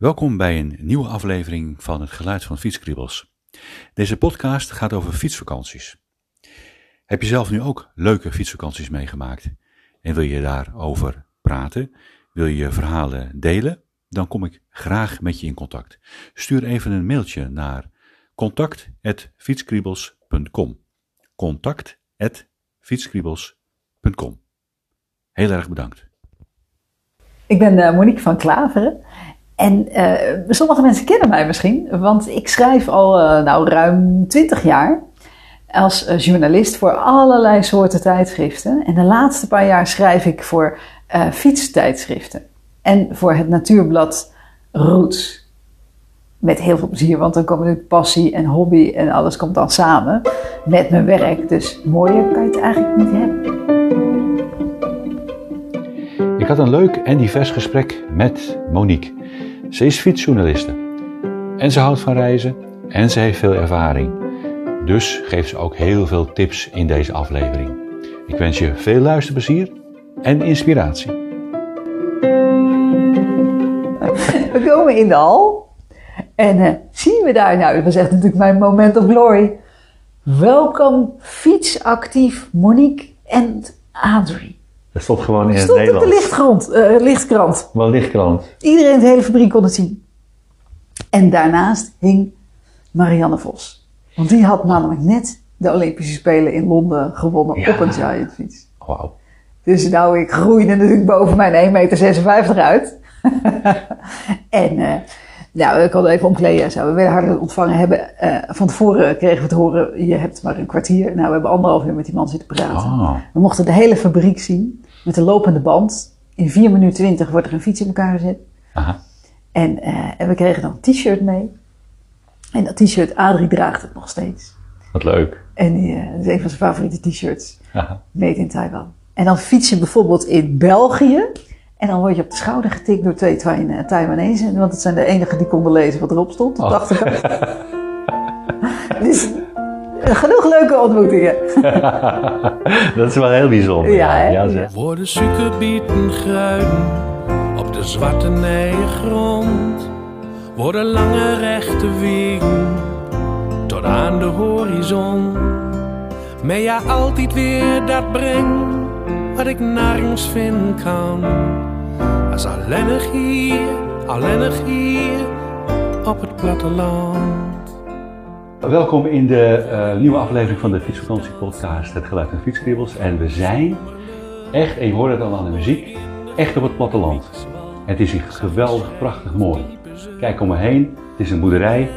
Welkom bij een nieuwe aflevering van het Geluid van Fietskriebels. Deze podcast gaat over fietsvakanties. Heb je zelf nu ook leuke fietsvakanties meegemaakt en wil je daarover praten? Wil je verhalen delen? Dan kom ik graag met je in contact. Stuur even een mailtje naar contact@fietskriebels.com. contact@fietskriebels.com. Heel erg bedankt. Ik ben uh, Monique van Klaveren en uh, sommige mensen kennen mij misschien, want ik schrijf al uh, nou, ruim 20 jaar als uh, journalist voor allerlei soorten tijdschriften. En de laatste paar jaar schrijf ik voor fietstijdschriften en voor het natuurblad Roots. Met heel veel plezier, want dan komen natuurlijk passie en hobby en alles komt dan samen met mijn werk. Dus mooier kan je het eigenlijk niet hebben. Ik had een leuk en divers gesprek met Monique. Ze is fietsjournaliste en ze houdt van reizen en ze heeft veel ervaring. Dus geeft ze ook heel veel tips in deze aflevering. Ik wens je veel luisterplezier en inspiratie. We komen in de hal en uh, zien we daar, nou dat was echt natuurlijk mijn moment of glory. Welkom fietsactief Monique en Adrie. Dat stond gewoon in het stond Nederlands. op de lichtgrond, uh, lichtkrant. Wel lichtkrant. Iedereen in de hele fabriek kon het zien. En daarnaast hing Marianne Vos. Want die had namelijk net de Olympische Spelen in Londen gewonnen Ja. op een giant fiets. Wauw. Dus nou, ik groeide natuurlijk boven mijn 1,56 meter uit. en uh, nou, ik had even omkleden en zo. We werden hartelijk ontvangen. Hebben, uh, van tevoren kregen we te horen, je hebt maar een kwartier. Nou, we hebben anderhalf uur met die man zitten praten. Oh. We mochten de hele fabriek zien met de lopende band. In 4 minuten 20 wordt er een fiets in elkaar gezet. Aha. En, uh, en we kregen dan een t-shirt mee. En dat t-shirt, Adrie draagt het nog steeds. Wat leuk. En die, uh, dat is een van zijn favoriete t-shirts. Made in Taiwan. En dan fiets je bijvoorbeeld in België. En dan word je op de schouder getikt door twee Taiwanese. Want het zijn de enigen die konden lezen wat erop stond op de Oh. achterkant. dus uh, genoeg leuke ontmoetingen. Dat is wel heel bijzonder. Ja, hè? ja, zeg. Worden suikerbieten gruiden op de zwarte grond. Worden lange rechte wegen tot aan de horizon. Maar ja, altijd weer dat brengt wat ik nergens vinden kan. Als alleenig hier, alleenig hier op het platteland. Welkom in de eh, nieuwe aflevering van de Fietsvakantie Podcast, Het Geluid van Fietskriebels. En we zijn echt, en je hoort het al aan de muziek, echt op het platteland. Het is hier geweldig, prachtig mooi. Kijk om me heen, het is een boerderij,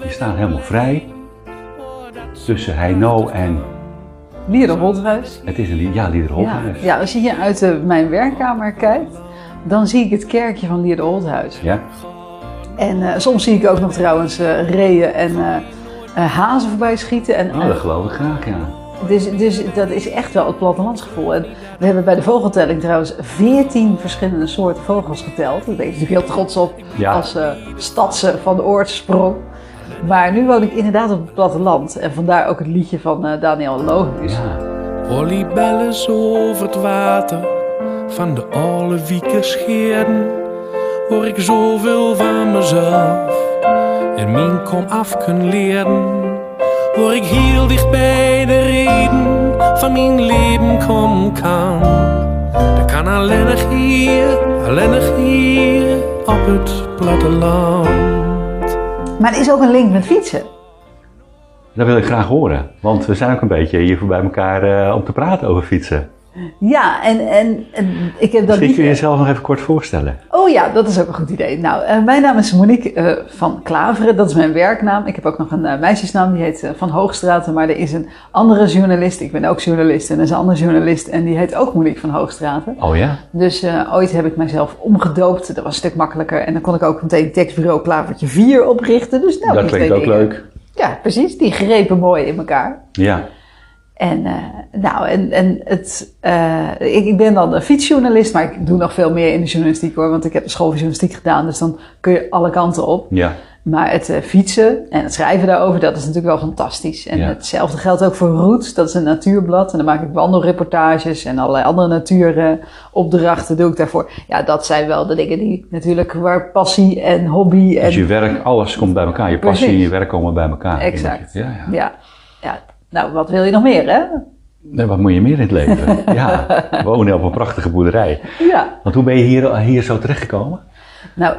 die staat helemaal vrij. Tussen Heino en, Lierde Rothuis. het is een ja, Ja, Liederholthuis. ja, als je hier uit uh, mijn werkkamer kijkt, dan zie ik het kerkje van Lierde Rothuis. Ja? En uh, soms zie ik ook nog trouwens uh, reeën en uh, hazen voorbij schieten. En, Oh, dat geloof ik graag, ja. Dus, dus dat is echt wel het plattelandsgevoel. En we hebben bij de vogeltelling trouwens 14 verschillende soorten vogels geteld. Daar ben ik natuurlijk heel trots op Ja. als uh, stadse van de oorsprong. Maar nu woon ik inderdaad op het platteland. En vandaar ook het liedje van uh, Daniel Logisch. ja. Olibellen over het water van de oude wieken scheerden. Hoor ik zoveel van mezelf en mijn kom af kunnen leren. Hoor ik heel dicht bij de reden van mijn leven komen kan. Dat kan alleen nog hier, alleen nog hier op het platteland. Maar er is ook een link met fietsen. Dat wil ik graag horen, want we zijn ook een beetje hier voor bij elkaar uh, om te praten over fietsen. Ja, en, en, en ik heb dat Misschien niet... kun je jezelf nog even kort voorstellen. Oh ja, dat is ook een goed idee. Nou, eh, mijn naam is Monique eh, van Klaveren. Dat is mijn werknaam. Ik heb ook nog een eh, meisjesnaam, die heet Van Hoogstraten. Maar er is een andere journalist. Ik ben ook journalist en er is een andere journalist. En die heet ook Monique van Hoogstraten. Oh ja? Dus ooit heb ik mijzelf omgedoopt. Dat was een stuk makkelijker. En dan kon ik ook meteen tekstbureau Klavertje 4 oprichten. Dus nou, dat klinkt ook dingen. leuk. Ja, precies. Die grepen mooi in elkaar. Ja. En, eh, nou, en, en het, eh, ik, ik ben dan een fietsjournalist, maar ik doe nog veel meer in de journalistiek hoor. Want ik heb de school van journalistiek gedaan, dus dan kun je alle kanten op. Ja. Maar het eh, fietsen en het schrijven daarover, dat is natuurlijk wel fantastisch. En Ja. hetzelfde geldt ook voor Roots, dat is een natuurblad. En dan maak ik wandelreportages en allerlei andere natuuropdrachten doe ik daarvoor. Ja, dat zijn wel de dingen die natuurlijk waar passie en hobby en... Dus je werk, alles komt bij elkaar. Je passie en je werk komen bij elkaar. Exact. Ja, ja. Ja, ja. Nou, wat wil je nog meer, hè? Nee, wat moet je meer in het leven? ja, wonen op een prachtige boerderij. Ja. Want hoe ben je hier, hier zo terechtgekomen? Nou,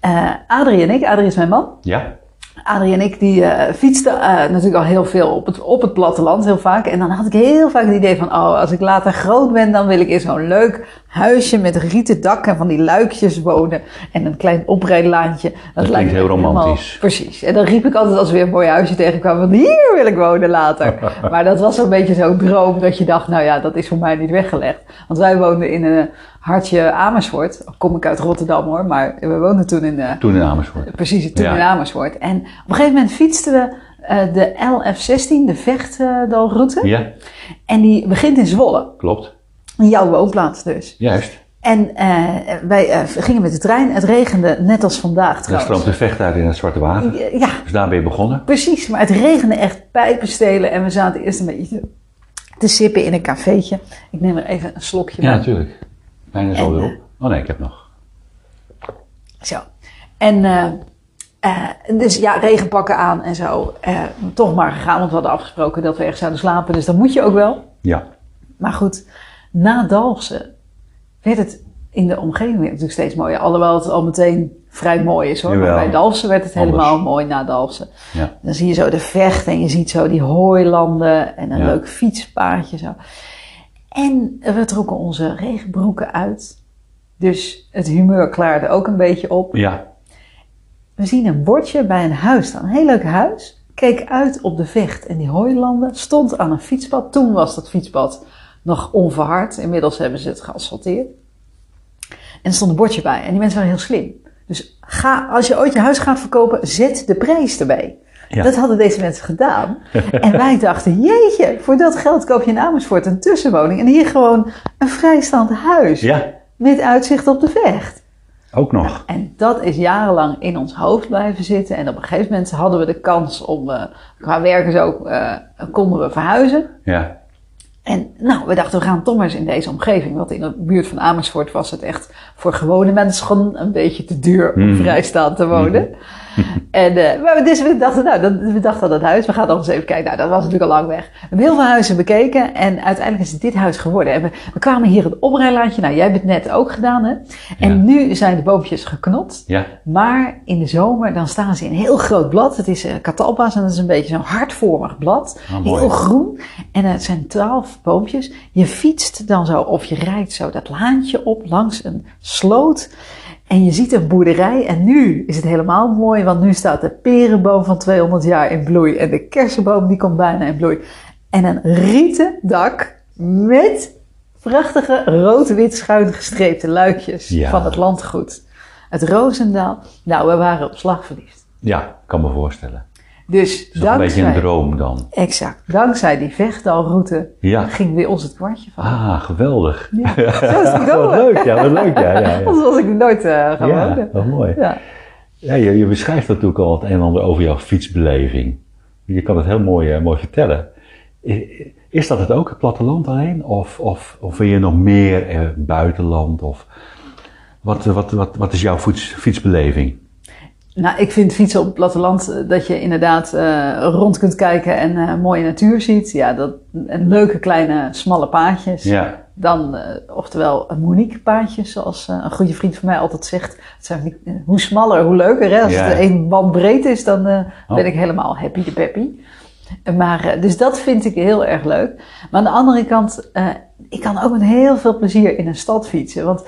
eh Adrie en ik, Adrie is mijn man. Ja? Adrie en ik die eh, fietsten eh, natuurlijk al heel veel op het, op het platteland, heel vaak. En dan had ik heel vaak het idee van, oh, als ik later groot ben, dan wil ik in zo'n leuk huisje met een rieten dak en van die luikjes wonen. En een klein oprijlaantje. Dat, klinkt me heel helemaal- romantisch. precies. En dan riep ik altijd als we weer een mooi huisje tegenkwamen, van hier wil ik wonen later. maar dat was zo'n beetje zo'n droom dat je dacht, nou ja, dat is voor mij niet weggelegd. Want wij woonden in een hartje Amersfoort. Kom ik uit Rotterdam hoor, maar we woonden toen in... eh, Toen in Amersfoort. Precies, toen Ja. in Amersfoort. En op een gegeven moment fietsten we eh, de LF16, de Vechtdalroute. Ja, En die begint in Zwolle. klopt. In jouw woonplaats dus. Juist. En eh, wij gingen met de trein. Het regende net als vandaag trouwens. stroomt de vecht uit in het Zwarte Water. Ja, Dus daar ben je begonnen. precies. Maar het regende echt pijpenstelen. En we zaten eerst een beetje te, sippen in een cafeetje. Ik neem er even een slokje Ja, bij. natuurlijk. Bijna zo En, weer op. Oh nee, ik heb nog. Zo. En eh, eh, dus ja, regenpakken aan en zo. Eh, toch maar gegaan, want we hadden afgesproken dat we ergens zouden slapen. Dus dat moet je ook wel. Ja. Maar goed, na Dalfsen werd het in de omgeving natuurlijk steeds mooier. Alhoewel het al meteen vrij mooi is hoor. Maar bij Dalfsen werd het Anders. helemaal mooi na Dalfsen. Ja. Dan zie je zo de vecht en je ziet zo die hooilanden en een Ja. leuk fietspaadje zo. En we trokken onze regenbroeken uit. Dus het humeur klaarde ook een beetje op. Ja. We zien een bordje bij een huis staan. Een heel leuk huis. Keek uit op de vecht en die hooilanden. Stond aan een fietspad. Toen was dat fietspad nog onverhard. Inmiddels hebben ze het geasfalteerd. En er stond een bordje bij. En die mensen waren heel slim. Dus ga, als je ooit je huis gaat verkopen, zet de prijs erbij. Ja. Dat hadden deze mensen gedaan. en wij dachten, jeetje, voor dat geld koop je in Amersfoort een tussenwoning. En hier gewoon een vrijstaand huis. Ja. Met uitzicht op de vecht. Ook nog. En dat is jarenlang in ons hoofd blijven zitten. En op een gegeven moment hadden we de kans om, eh, qua werken zo, eh, konden we verhuizen. Ja. En nou, we dachten, we gaan toch maar eens in deze omgeving. Want in de buurt van Amersfoort was het echt voor gewone mensen gewoon een beetje te duur om Mhm. vrijstaand te wonen. En eh, maar we- dus we dachten, nou, dat, we dachten aan dat huis, we gaan nog eens even kijken. Nou, dat was natuurlijk al lang weg. We hebben heel veel huizen bekeken en uiteindelijk is het dit huis geworden. En we, we kwamen hier het oprijlaantje. Nou, jij hebt het net ook gedaan, hè? En Ja. nu zijn de boompjes geknot. Ja. Maar in de zomer dan staan ze in een heel groot blad. Het is catalpa's en dat is een beetje zo'n hartvormig blad. Ah, heel groen. En het zijn twaalf boompjes. Je fietst dan zo of je rijdt zo dat laantje op langs een sloot. En je ziet een boerderij. En nu is het helemaal mooi, want nu staat de perenboom van 200 jaar in bloei. En de kersenboom die komt bijna in bloei. En een rieten dak met prachtige rood-wit schuin gestreepte luikjes Ja. van het landgoed. Het Roosendaal. Nou, we waren op slag verliefd. Ja, kan me voorstellen. Dus Dat is toch een beetje een dankzij, droom dan. exact, dankzij die Vechtalroute Ja. ging weer ons het kwartje van. Ah, geweldig. Ja, zo is het Wat leuk, ja, wat leuk, ja. ja, ja. Anders was ik nooit eh gaan Ja, wonen. wat mooi. Ja. Ja, je, je beschrijft natuurlijk al het een en ander over jouw fietsbeleving. Je kan het heel mooi, eh, mooi vertellen. Is dat het ook, het platteland alleen? Of, of, of wil je nog meer eh, buitenland? Of wat, wat, wat, wat is jouw fiets, fietsbeleving? Nou, ik vind fietsen op het platteland eh, dat je inderdaad eh, rond kunt kijken en eh, mooie natuur ziet. Ja, dat, en leuke kleine smalle paadjes. Ja, Dan, oftewel, een Monique paadjes, zoals een goede vriend van mij altijd zegt. Het zijn hoe smaller, hoe leuker. Hè? Als Ja. het één band breed is, dan Oh. ben ik helemaal happy de peppy. Maar, dus dat vind ik heel erg leuk. Maar aan de andere kant, ik kan ook met heel veel plezier in een stad fietsen. Want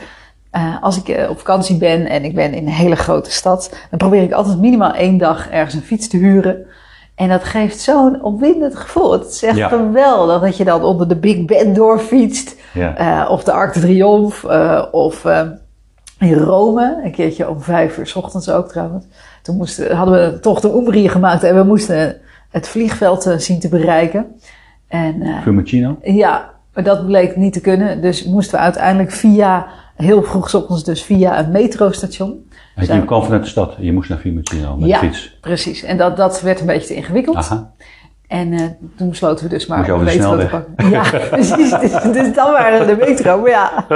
eh, als ik eh, op vakantie ben en ik ben in een hele grote stad, dan probeer ik altijd minimaal één dag ergens een fiets te huren. En dat geeft zo'n opwindend gevoel. Het is echt Ja. geweldig dat je dan onder de Big Ben doorfietst. Ja. Eh, of de Arc de Triomphe. of in Rome. Een keertje om vijf uur s ochtends ook trouwens. Toen moesten, hadden we toch de Umbrie gemaakt. En we moesten het vliegveld zien te bereiken. En Fiumicino? ja, maar dat bleek niet te kunnen. Dus moesten we uiteindelijk via, heel vroeg ochtends dus via een metrostation. Je kwam vanuit de stad. Je moest naar Fiumicino met Ja. de fiets. Precies. En dat, dat werd een beetje te ingewikkeld. Aha. En eh, toen besloten we dus maar Moest je over de snelweg. Ja, precies. Dus, dus dan waren we de metro. Maar ja,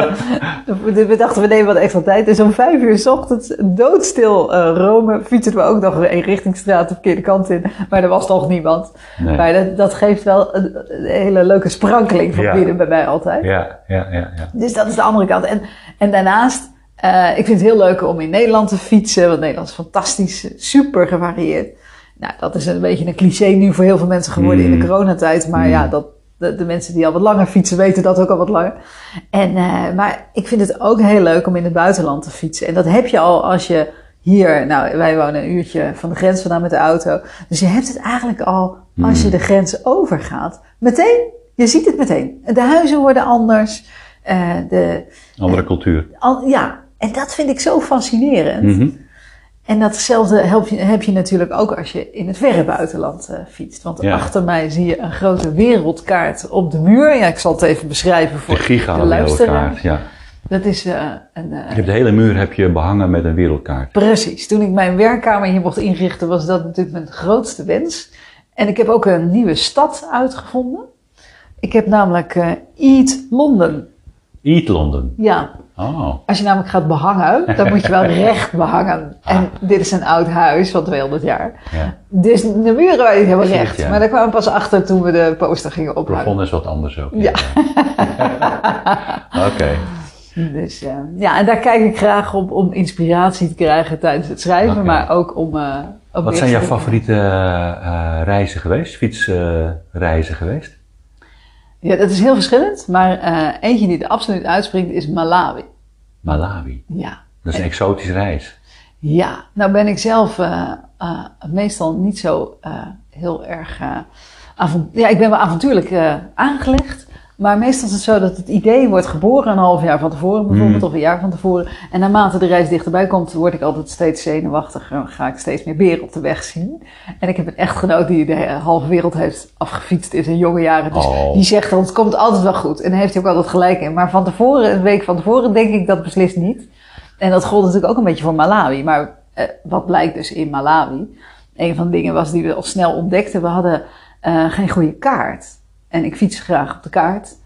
we we dachten we nemen wat extra tijd. Dus om vijf uur s ochtends, doodstil eh, Rome, fietsen we ook nog een richtingstraat de verkeerde kant in. Maar er was nog niemand. Nee. Maar dat, dat geeft wel een, een hele leuke sprankeling van Ja. binnen bij mij altijd. Ja, ja, ja, ja. Dus dat is de andere kant. En, en daarnaast, eh, ik vind het heel leuk om in Nederland te fietsen. Want Nederland is fantastisch, super gevarieerd. Nou, dat is een beetje een cliché nu voor heel veel mensen geworden in Mm. de coronatijd. Maar Mm. ja, dat, de, de mensen die al wat langer fietsen weten dat ook al wat langer. En, eh, maar ik vind het ook heel leuk om in het buitenland te fietsen. En dat heb je al als je hier, nou wij wonen een uurtje van de grens vandaan met de auto. Dus je hebt het eigenlijk al als je de grens overgaat. Meteen, je ziet het meteen. De huizen worden anders. eh, de, Andere cultuur. al, ja, en dat vind ik zo fascinerend. Mhm. En datzelfde heb je, heb je natuurlijk ook als je in het verre buitenland eh, fietst. Want Ja. achter mij zie je een grote wereldkaart op de muur. Ja, ik zal het even beschrijven De voor de giga luisteraar. wereldkaart. Ja. Dat is eh, een... Je hebt de hele muur heb je behangen met een wereldkaart. Precies. Toen ik mijn werkkamer hier mocht inrichten, was dat natuurlijk mijn grootste wens. En ik heb ook een nieuwe stad uitgevonden. Ik heb namelijk Eat London. Eat London. Ja, Oh. Als je namelijk gaat behangen, dan moet je wel recht behangen. En dit is een oud huis van 200 jaar. Ja. Dus de muren waren niet helemaal het, recht. ja. Maar daar kwamen we pas achter toen we de poster gingen Het ophangen. plafond is wat anders ook. Ja. Oké. Dus eh, ja, en daar kijk ik graag op om inspiratie te krijgen tijdens het schrijven. Maar ook om... eh, Wat zijn jouw te- favoriete eh, reizen geweest? Fietsreizen geweest? Ja, dat is heel verschillend. Maar eh, eentje die er absoluut uitspringt is Malawi. Malawi. Ja. Dat is een exotische reis. Ja, nou ben ik zelf eh, meestal niet zo heel erg. ja, ik ben wel avontuurlijk aangelegd. Maar meestal is het zo dat het idee wordt geboren een half jaar van tevoren, bijvoorbeeld, Mm. of een jaar van tevoren. En naarmate de reis dichterbij komt, word ik altijd steeds zenuwachtiger. Ga ik steeds meer beren op de weg zien. En ik heb een echtgenoot die de halve wereld heeft afgefietst in zijn jonge jaren. Dus Oh. die zegt dan, het komt altijd wel goed. En daar heeft hij ook altijd gelijk in. Maar van tevoren, een week van tevoren, denk ik dat beslist niet. En dat gold natuurlijk ook een beetje voor Malawi. Maar eh, wat blijkt dus in Malawi? Een van de dingen was die we al snel ontdekten. We hadden eh, geen goede kaart. En ik fiets graag op de kaart.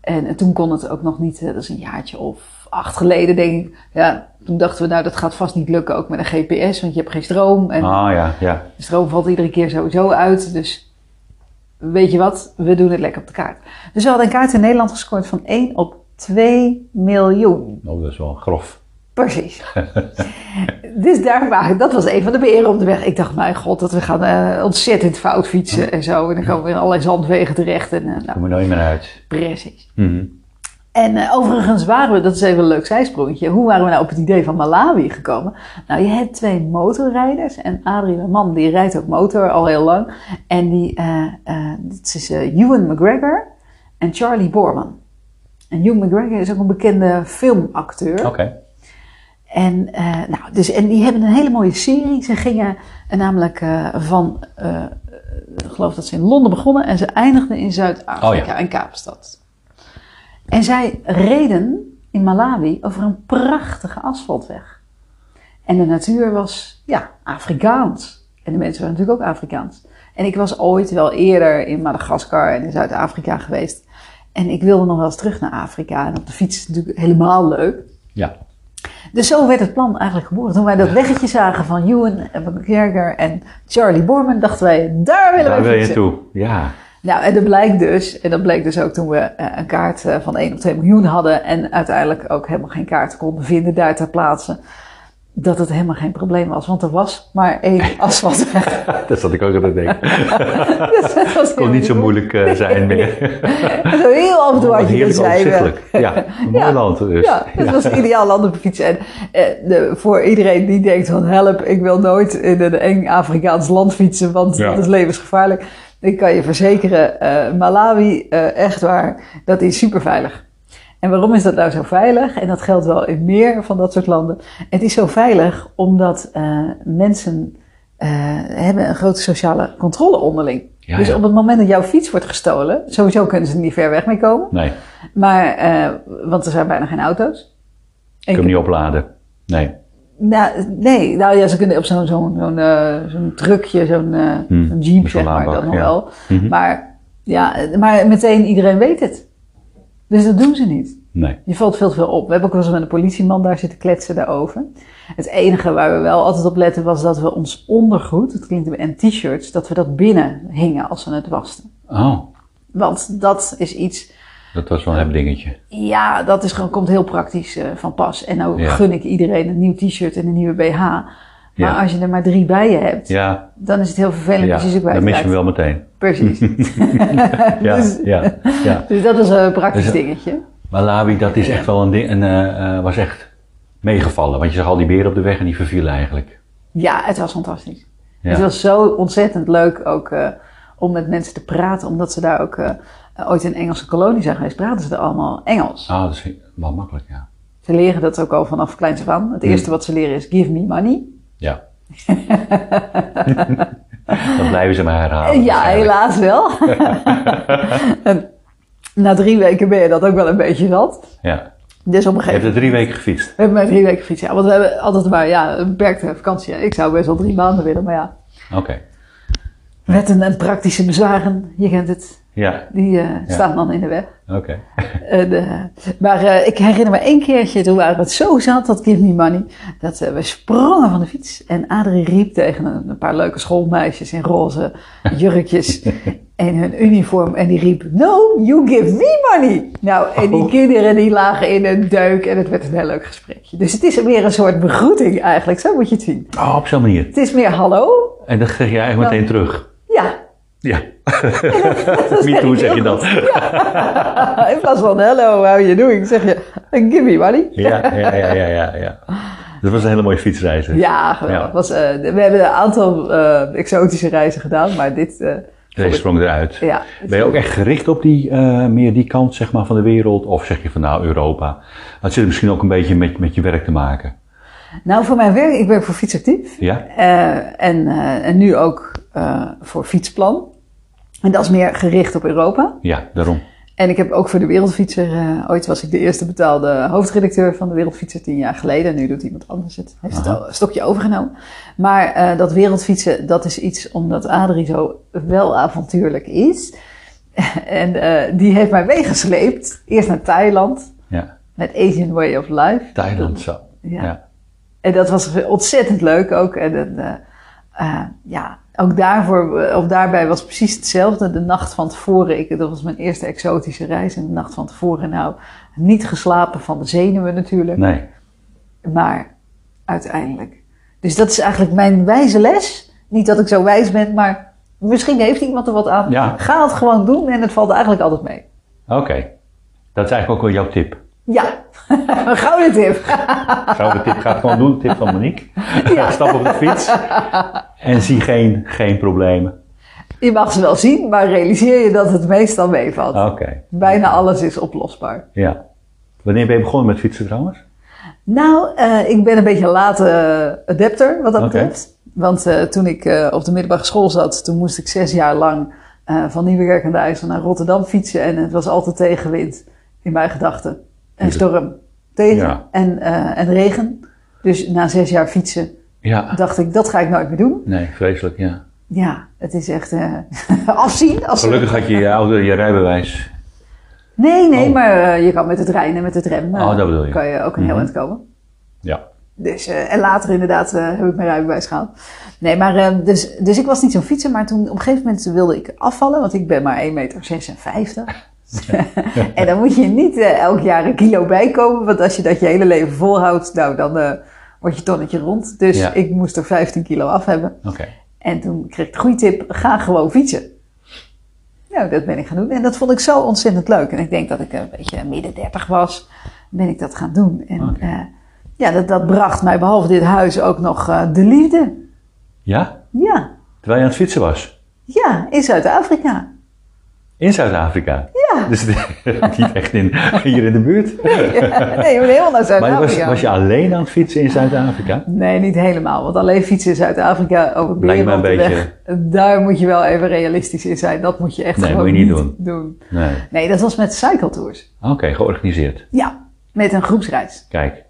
En, toen kon het ook nog niet. eh, dat is een jaartje of acht geleden, denk ik. Ja, toen dachten we, nou, dat gaat vast niet lukken. Ook met een GPS, want je hebt geen stroom. En Ah ja, ja. de stroom valt iedere keer sowieso uit. Dus weet je wat, we doen het lekker op de kaart. Dus we hadden een kaart in Nederland gescoord van 1 op 2 miljoen. Oh, dat is wel grof. Precies. dus daar waren, dat was een van de beren op de weg. Ik dacht, mijn god, dat we gaan eh, ontzettend fout fietsen en zo. En dan komen we in allerlei zandwegen terecht. En, eh, nou, er nooit meer uit. precies. Mhm. En eh, overigens waren we, dat is even een leuk zijsprongetje, hoe waren we nou op het idee van Malawi gekomen? Nou, je hebt twee motorrijders en Adrie, mijn man, die rijdt ook motor al heel lang. En die, dit is Ewan McGregor en Charlie Borman. En Ewan McGregor is ook een bekende filmacteur. Oké. En, eh, nou, dus, en die hebben een hele mooie serie. Ze gingen eh, namelijk eh, van, ik geloof dat ze in Londen begonnen en ze eindigden in Zuid-Afrika, Oh ja. in Kaapstad. En zij reden in Malawi over een prachtige asfaltweg. En de natuur was, ja, Afrikaans. En de mensen waren natuurlijk ook Afrikaans. En ik was ooit wel eerder in Madagaskar en in Zuid-Afrika geweest. En ik wilde nog wel eens terug naar Afrika. En op de fiets natuurlijk helemaal leuk. Ja. Dus zo werd het plan eigenlijk geboren. Toen wij dat weggetje zagen van Ewan McGregor en Charlie Borman, dachten wij, daar willen Daar wij wil je toe. Ja. Nou, en dat blijkt dus, en dat bleek dus ook toen we eh, een kaart eh, van 1 op 2 miljoen hadden en uiteindelijk ook helemaal geen kaart konden vinden daar ter plaatse. Dat het helemaal geen probleem was. Want er was maar één asfaltweg. dat zat ik ook denken. dus dat was Het kon niet zo moeilijk eh, zijn meer. Zo heel af en toe had je heerlijk dus overzichtelijk. Ja, een mooi Ja. land dus. Ja, het was een ideaal land op een fiets. En eh, de, voor iedereen die denkt van help, ik wil nooit in een eng Afrikaans land fietsen, want Ja. dat is levensgevaarlijk. Ik kan je verzekeren, eh, Malawi, eh, echt waar, dat is super veilig. En waarom is dat nou zo veilig? En dat geldt wel in meer van dat soort landen. Het is zo veilig omdat eh, mensen eh, hebben een grote sociale controle onderling. Ja, dus ja. op het moment dat jouw fiets wordt gestolen, sowieso kunnen ze er niet ver weg mee komen. Nee, Maar, eh, want er zijn bijna geen auto's. ik kan hem niet opladen. Nee. nou, nee, nou ja, ze kunnen op zo'n zo'n zo'n zo'n truckje, zo'n Hmm, zo'n jeep, zeg maar, dat nog ja. wel. Mhm. Maar, ja, maar meteen iedereen weet het. Dus dat doen ze niet. Nee. Je valt veel te veel op. We hebben ook wel eens met een politieman daar zitten kletsen daarover. Het enige waar we wel altijd op letten was dat we ons ondergoed, het klinkt en t-shirts, dat we dat binnen hingen als we het wasten. Oh, Want dat is iets, dat was wel een dingetje. ja, dat is gewoon, komt heel praktisch eh, van pas. En nou Ja. gun ik iedereen een nieuw t-shirt en een nieuwe BH. Maar Ja. als je er maar drie bij je hebt, Ja, dan is het heel vervelend als je ze dan mis je hem wel meteen. Precies. Ja, dus, ja, ja. dus dat is een praktisch Dus- dingetje. Malawi, dat is echt wel een ding, en, eh, eh, was echt meegevallen. Want je zag al die beren op de weg en die vervielen eigenlijk. Ja, het was fantastisch. Het was zo ontzettend leuk ook eh, om met mensen te praten, omdat ze daar ook eh, ooit in een Engelse kolonie zijn geweest, praten ze er allemaal Engels. Ah, dat is wel makkelijk, ja. Ze leren dat ook al vanaf kleins af aan. Het Hmm. eerste wat ze leren is give me money. Ja. Dan blijven ze maar herhalen. ja, helaas wel. en na drie weken ben je dat ook wel een beetje zat. Ja. Dus op een Je hebt gegeven er drie weken gefietst. We hebben maar drie weken gefietst. Ja, want we hebben altijd maar ja, een beperkte vakantie. Ik zou best wel drie maanden willen, maar ja. Oké. Wetten en praktische bezwaren, je kent het, Ja, die eh, staan dan in de weg. oké. En, eh, maar eh, ik herinner me één keertje, toen waren we het zo zat, dat Give Me Money, dat we sprongen van de fiets. En Adrie riep tegen een, een paar leuke schoolmeisjes in roze jurkjes en hun uniform. En die riep, no, you give me money. Nou, en die Oh. kinderen die lagen in een duik en het werd een heel leuk gesprekje. Dus het is meer een soort begroeting eigenlijk, zo moet je het zien. Oh, op zo'n manier. Het is meer hallo, En dat zeg je eigenlijk meteen terug. ja. Ja. dat Me zeg too zeg je dan. goed. Ja. In plaats van hello, how are you doing, zeg je, give me money. Ja, ja, ja, ja, ja. ja. Dat was een hele mooie fietsreis. hè? Ja, geweldig. Ja. Was, eh, we hebben een aantal eh, exotische reizen gedaan, maar dit... eh, Deze sprong eruit. ja, Ben je ook echt gericht op die, meer die kant zeg maar, van de wereld? Of zeg je van nou, Europa? Dat zit misschien ook een beetje met, met je werk te maken. Nou, voor mijn werk, ik werk voor Fietsactief. Ja? En, en nu ook voor Fietsplan. En dat is meer gericht op Europa. Ja, daarom. En ik heb ook voor de Wereldfietser, eh, ooit was ik de eerste betaalde hoofdredacteur van de Wereldfietser tien jaar geleden. Nu doet iemand anders het, heeft het al een stokje overgenomen. Maar eh, dat wereldfietsen, dat is iets omdat Adrie zo wel avontuurlijk is. en eh, die heeft mij meegesleept, eerst naar Thailand, Ja. met Asian Way of Life. Thailand zo. Ja. Ja. En dat was ontzettend leuk ook. En eh, ja, ook daarvoor, eh, of daarbij was precies hetzelfde. De nacht van tevoren, ik, dat was mijn eerste exotische reis. En de nacht van tevoren, nou, niet geslapen van de zenuwen natuurlijk. Nee. Maar uiteindelijk. Dus dat is eigenlijk mijn wijze les. Niet dat ik zo wijs ben, maar misschien heeft iemand er wat aan. Ja. Ga het gewoon doen en het valt eigenlijk altijd mee. Oké. Dat is eigenlijk ook wel jouw tip. Ja, een gouden tip. Zou de tip gaat gewoon doen, tip van Monique. Ja. Stap op de fiets en zie geen, geen problemen. Je mag ze wel zien, maar realiseer je dat het meestal meevalt. Oké. Bijna alles is oplosbaar. Ja. Wanneer ben je begonnen met fietsen trouwens? Nou, eh, ik ben een beetje een late adapter wat dat Oké. betreft. Want eh, toen ik eh, op de middelbare school zat, toen moest ik zes jaar lang eh, van Nieuwekerk aan de IJssel naar Rotterdam fietsen. En het was altijd tegenwind in mijn gedachten. En storm tegen Ja. en, eh, en regen. Dus na zes jaar fietsen Ja. dacht ik, dat ga ik nooit meer doen. Nee, vreselijk, ja. Ja, het is echt eh, afzien. Als Gelukkig had je je je rijbewijs. Nee, nee, Oh. maar eh, je kan met de trein en met de tram eh, Oh, dat bedoel je. kan je ook een heel Mhm. eind komen. Ja. Dus, en later inderdaad heb ik mijn rijbewijs gehaald. Nee, maar dus, dus ik was niet zo'n fietser, maar toen op een gegeven moment wilde ik afvallen, want ik ben maar 1,56 meter. En dan moet je niet eh, elk jaar een kilo bijkomen, want als je dat je hele leven volhoudt, nou dan eh, word je tonnetje rond. Dus Ja. ik moest er 15 kilo af hebben. Oké. En toen kreeg ik de goede tip, ga gewoon fietsen. Nou, dat ben ik gaan doen. En dat vond ik zo ontzettend leuk. En ik denk dat ik een beetje midden 30 was, ben ik dat gaan doen. En eh, ja, dat, dat bracht mij behalve dit huis ook nog de liefde. Ja? Ja, Terwijl je aan het fietsen was? ja, in Zuid-Afrika. In Zuid-Afrika? Ja. Dus niet echt in, hier in de buurt? Nee, moet helemaal naar Maar was, Zuid-Afrika. was je alleen aan het fietsen in Zuid-Afrika? Nee, niet helemaal. Want alleen fietsen in Zuid-Afrika over Lijkt me een Berenweg, daar moet je wel even realistisch in zijn. Dat moet je echt Nee, gewoon moet je niet doen. Nee. Nee, dat was met cycletours. Oké, georganiseerd. Ja, met een groepsreis. Kijk.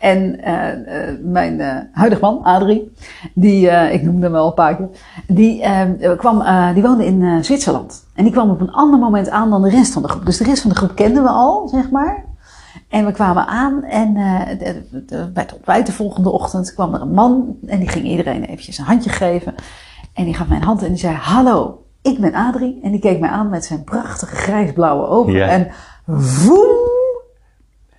En eh, eh, mijn eh huidige man, Adrie, die, ik noemde hem wel een paar keer, die, kwam, die woonde in Zwitserland. En die kwam op een ander moment aan dan de rest van de groep. Dus de rest van de groep kenden we al, zeg maar. En we kwamen aan en de- de- bij het ontbijt de volgende ochtend kwam er een man en die ging iedereen eventjes een handje geven. En die gaf mij een hand en die zei, hallo, ik ben Adrie. En die keek mij aan met zijn prachtige grijsblauwe ogen. En voem,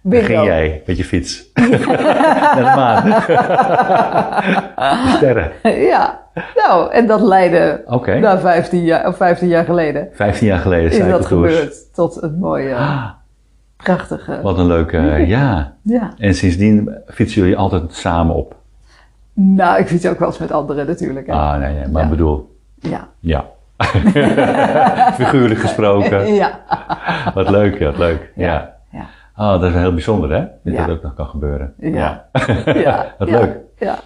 bingo. Ging jij met je fiets? Naar de maan. Sterren. Ja, nou, en dat leidde Oké. na 15 jaar, of 15 jaar geleden 15 jaar geleden is dat gebeurd tot een mooie, Ah, prachtige. wat een leuke, ja. Ja. En sindsdien fietsen jullie altijd samen op? Nou, ik fiets ook wel eens met anderen natuurlijk. Hè. Ah, nee, nee, maar Ja. bedoel, Ja. ja. Figuurlijk gesproken. Ja. Wat leuk, wat leuk. Ja. Ja. Oh, dat is heel bijzonder, hè? Dat Ja. dat ook nog kan gebeuren. Ja. Ja. Wat ja. leuk. Ja.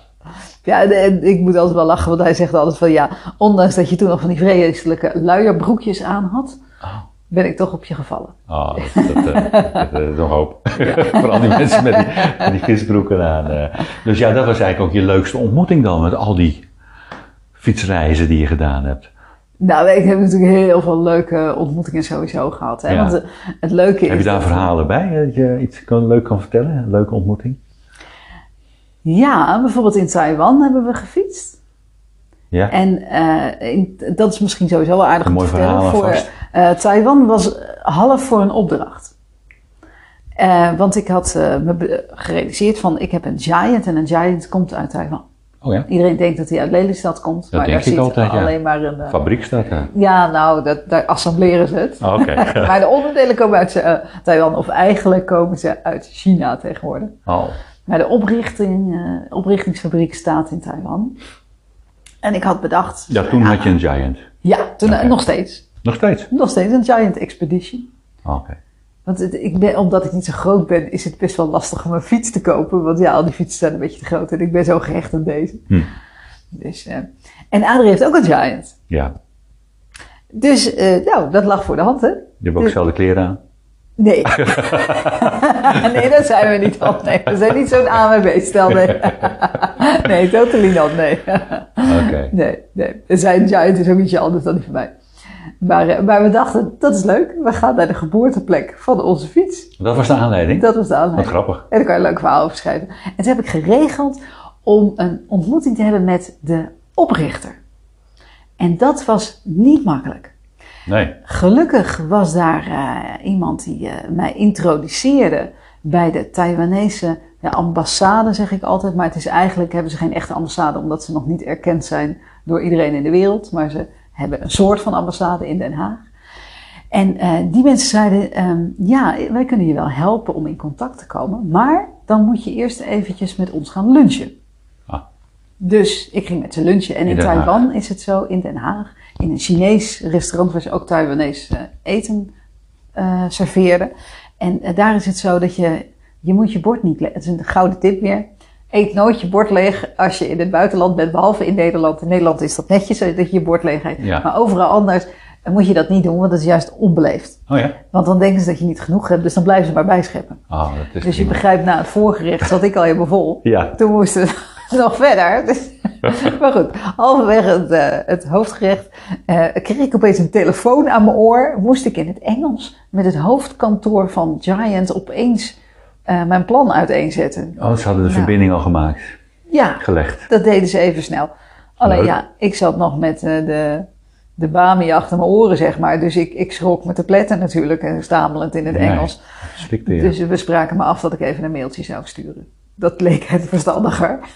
Ja, en- ik moet altijd wel lachen, want hij zegt altijd van ja, ondanks dat je toen nog van die vreselijke luierbroekjes aan had, Oh. ben ik toch op je gevallen. Oh, dat, dat, dat, is nog hoop. Vooral die mensen met die, met die visbroeken aan. eh. Dus ja, dat was eigenlijk ook je leukste ontmoeting dan, met al die fietsreizen die je gedaan hebt. Nou, ik heb natuurlijk heel veel leuke ontmoetingen sowieso gehad. Hè? Ja. Want eh, het leuke is. Heb je daar verhalen bij, eh, dat je iets kan, leuk kan vertellen? Een leuke ontmoeting? Ja, bijvoorbeeld in Taiwan hebben we gefietst. Ja? En eh, in- dat is misschien sowieso wel aardig Een om mooi verhaal vertellen. Voor, eh, Taiwan was half voor een opdracht. Want ik had me gerealiseerd van, ik heb een Giant en een Giant komt uit Taiwan. Oh ja? Iedereen denkt dat hij uit Lelystad komt, maar daar zit altijd, ja. alleen maar een... eh, Fabriek staat daar. ja, nou, dat, daar assembleren ze het. Oh, Oké. maar de onderdelen komen uit eh, Taiwan, of eigenlijk komen ze uit China tegenwoordig. Oh. Maar de oprichting, eh, oprichtingsfabriek staat in Taiwan. En ik had bedacht... Ja, toen had je een Giant. Ja, toen, nog steeds. Nog steeds? Nog steeds een Giant Expedition. Oké. Want het, ik ben, omdat ik niet zo groot ben, is het best wel lastig om een fiets te kopen. Want ja, al die fietsen zijn een beetje te groot en ik ben zo gehecht aan deze. Hm. Dus, eh, en Adrie heeft ook een Giant. Ja. Dus eh, nou, dat lag voor de hand, hè? Je hebt ook Dus- dezelfde kleren aan. Nee. nee, dat zijn we niet al. Nee, we zijn niet zo'n AMB-stel. Nee. nee, totally not. Nee. Oké. nee, nee. Zijn Giant is ook iets anders dan die van mij. Maar, eh, maar we dachten, dat is leuk. We gaan naar de geboorteplek van onze fiets. Dat was de aanleiding? Dat was de Wat aanleiding. grappig. En daar kan je een leuk verhaal over schrijven. En toen heb ik geregeld om een ontmoeting te hebben met de oprichter. En dat was niet makkelijk. Nee. Gelukkig was daar eh, iemand die eh, mij introduceerde bij de Taiwanese ja, ambassade, zeg ik altijd. Maar het is eigenlijk, hebben ze geen echte ambassade, omdat ze nog niet erkend zijn door iedereen in de wereld. Maar ze hebben een soort van ambassade in Den Haag. En eh, die mensen zeiden, ehm, ja, wij kunnen je wel helpen om in contact te komen. Maar dan moet je eerst eventjes met ons gaan lunchen. Ah. Dus ik ging met ze lunchen. En In in, Den Haag. Taiwan is het zo, in Den Haag, in een Chinees restaurant waar ze ook Taiwanese eten eh serveerden. En eh, daar is het zo dat je, je moet je bord niet het is een gouden tip weer. Eet nooit je bord leeg als je in het buitenland bent, behalve in Nederland. In Nederland is dat netjes eh, dat je je bord leeg eet. Ja. Maar overal anders eh, moet je dat niet doen, want dat is juist onbeleefd. Oh ja? Want dan denken ze dat je niet genoeg hebt, dus dan blijven ze maar bijscheppen. Oh, dat is Dus je begrijpt, na het voorgerecht zat ik al helemaal vol. Ja. Toen moesten we nog verder. Dus, maar goed, halverwege het, eh, het hoofdgerecht kreeg ik opeens een telefoon aan mijn oor. Moest ik in het Engels met het hoofdkantoor van Giant opeens eh, mijn plan uiteenzetten. Oh, ze hadden de verbinding al gemaakt. Ja, Gelegd. dat deden ze even snel. Alleen Leuk. ja, ik zat nog met eh, de, de bami achter mijn oren, zeg maar. Dus ik, ik schrok met de pletten natuurlijk, en stamelend in het Nee. Engels. Slikte. Dus we spraken me af dat ik even een mailtje zou sturen. Dat leek het verstandiger.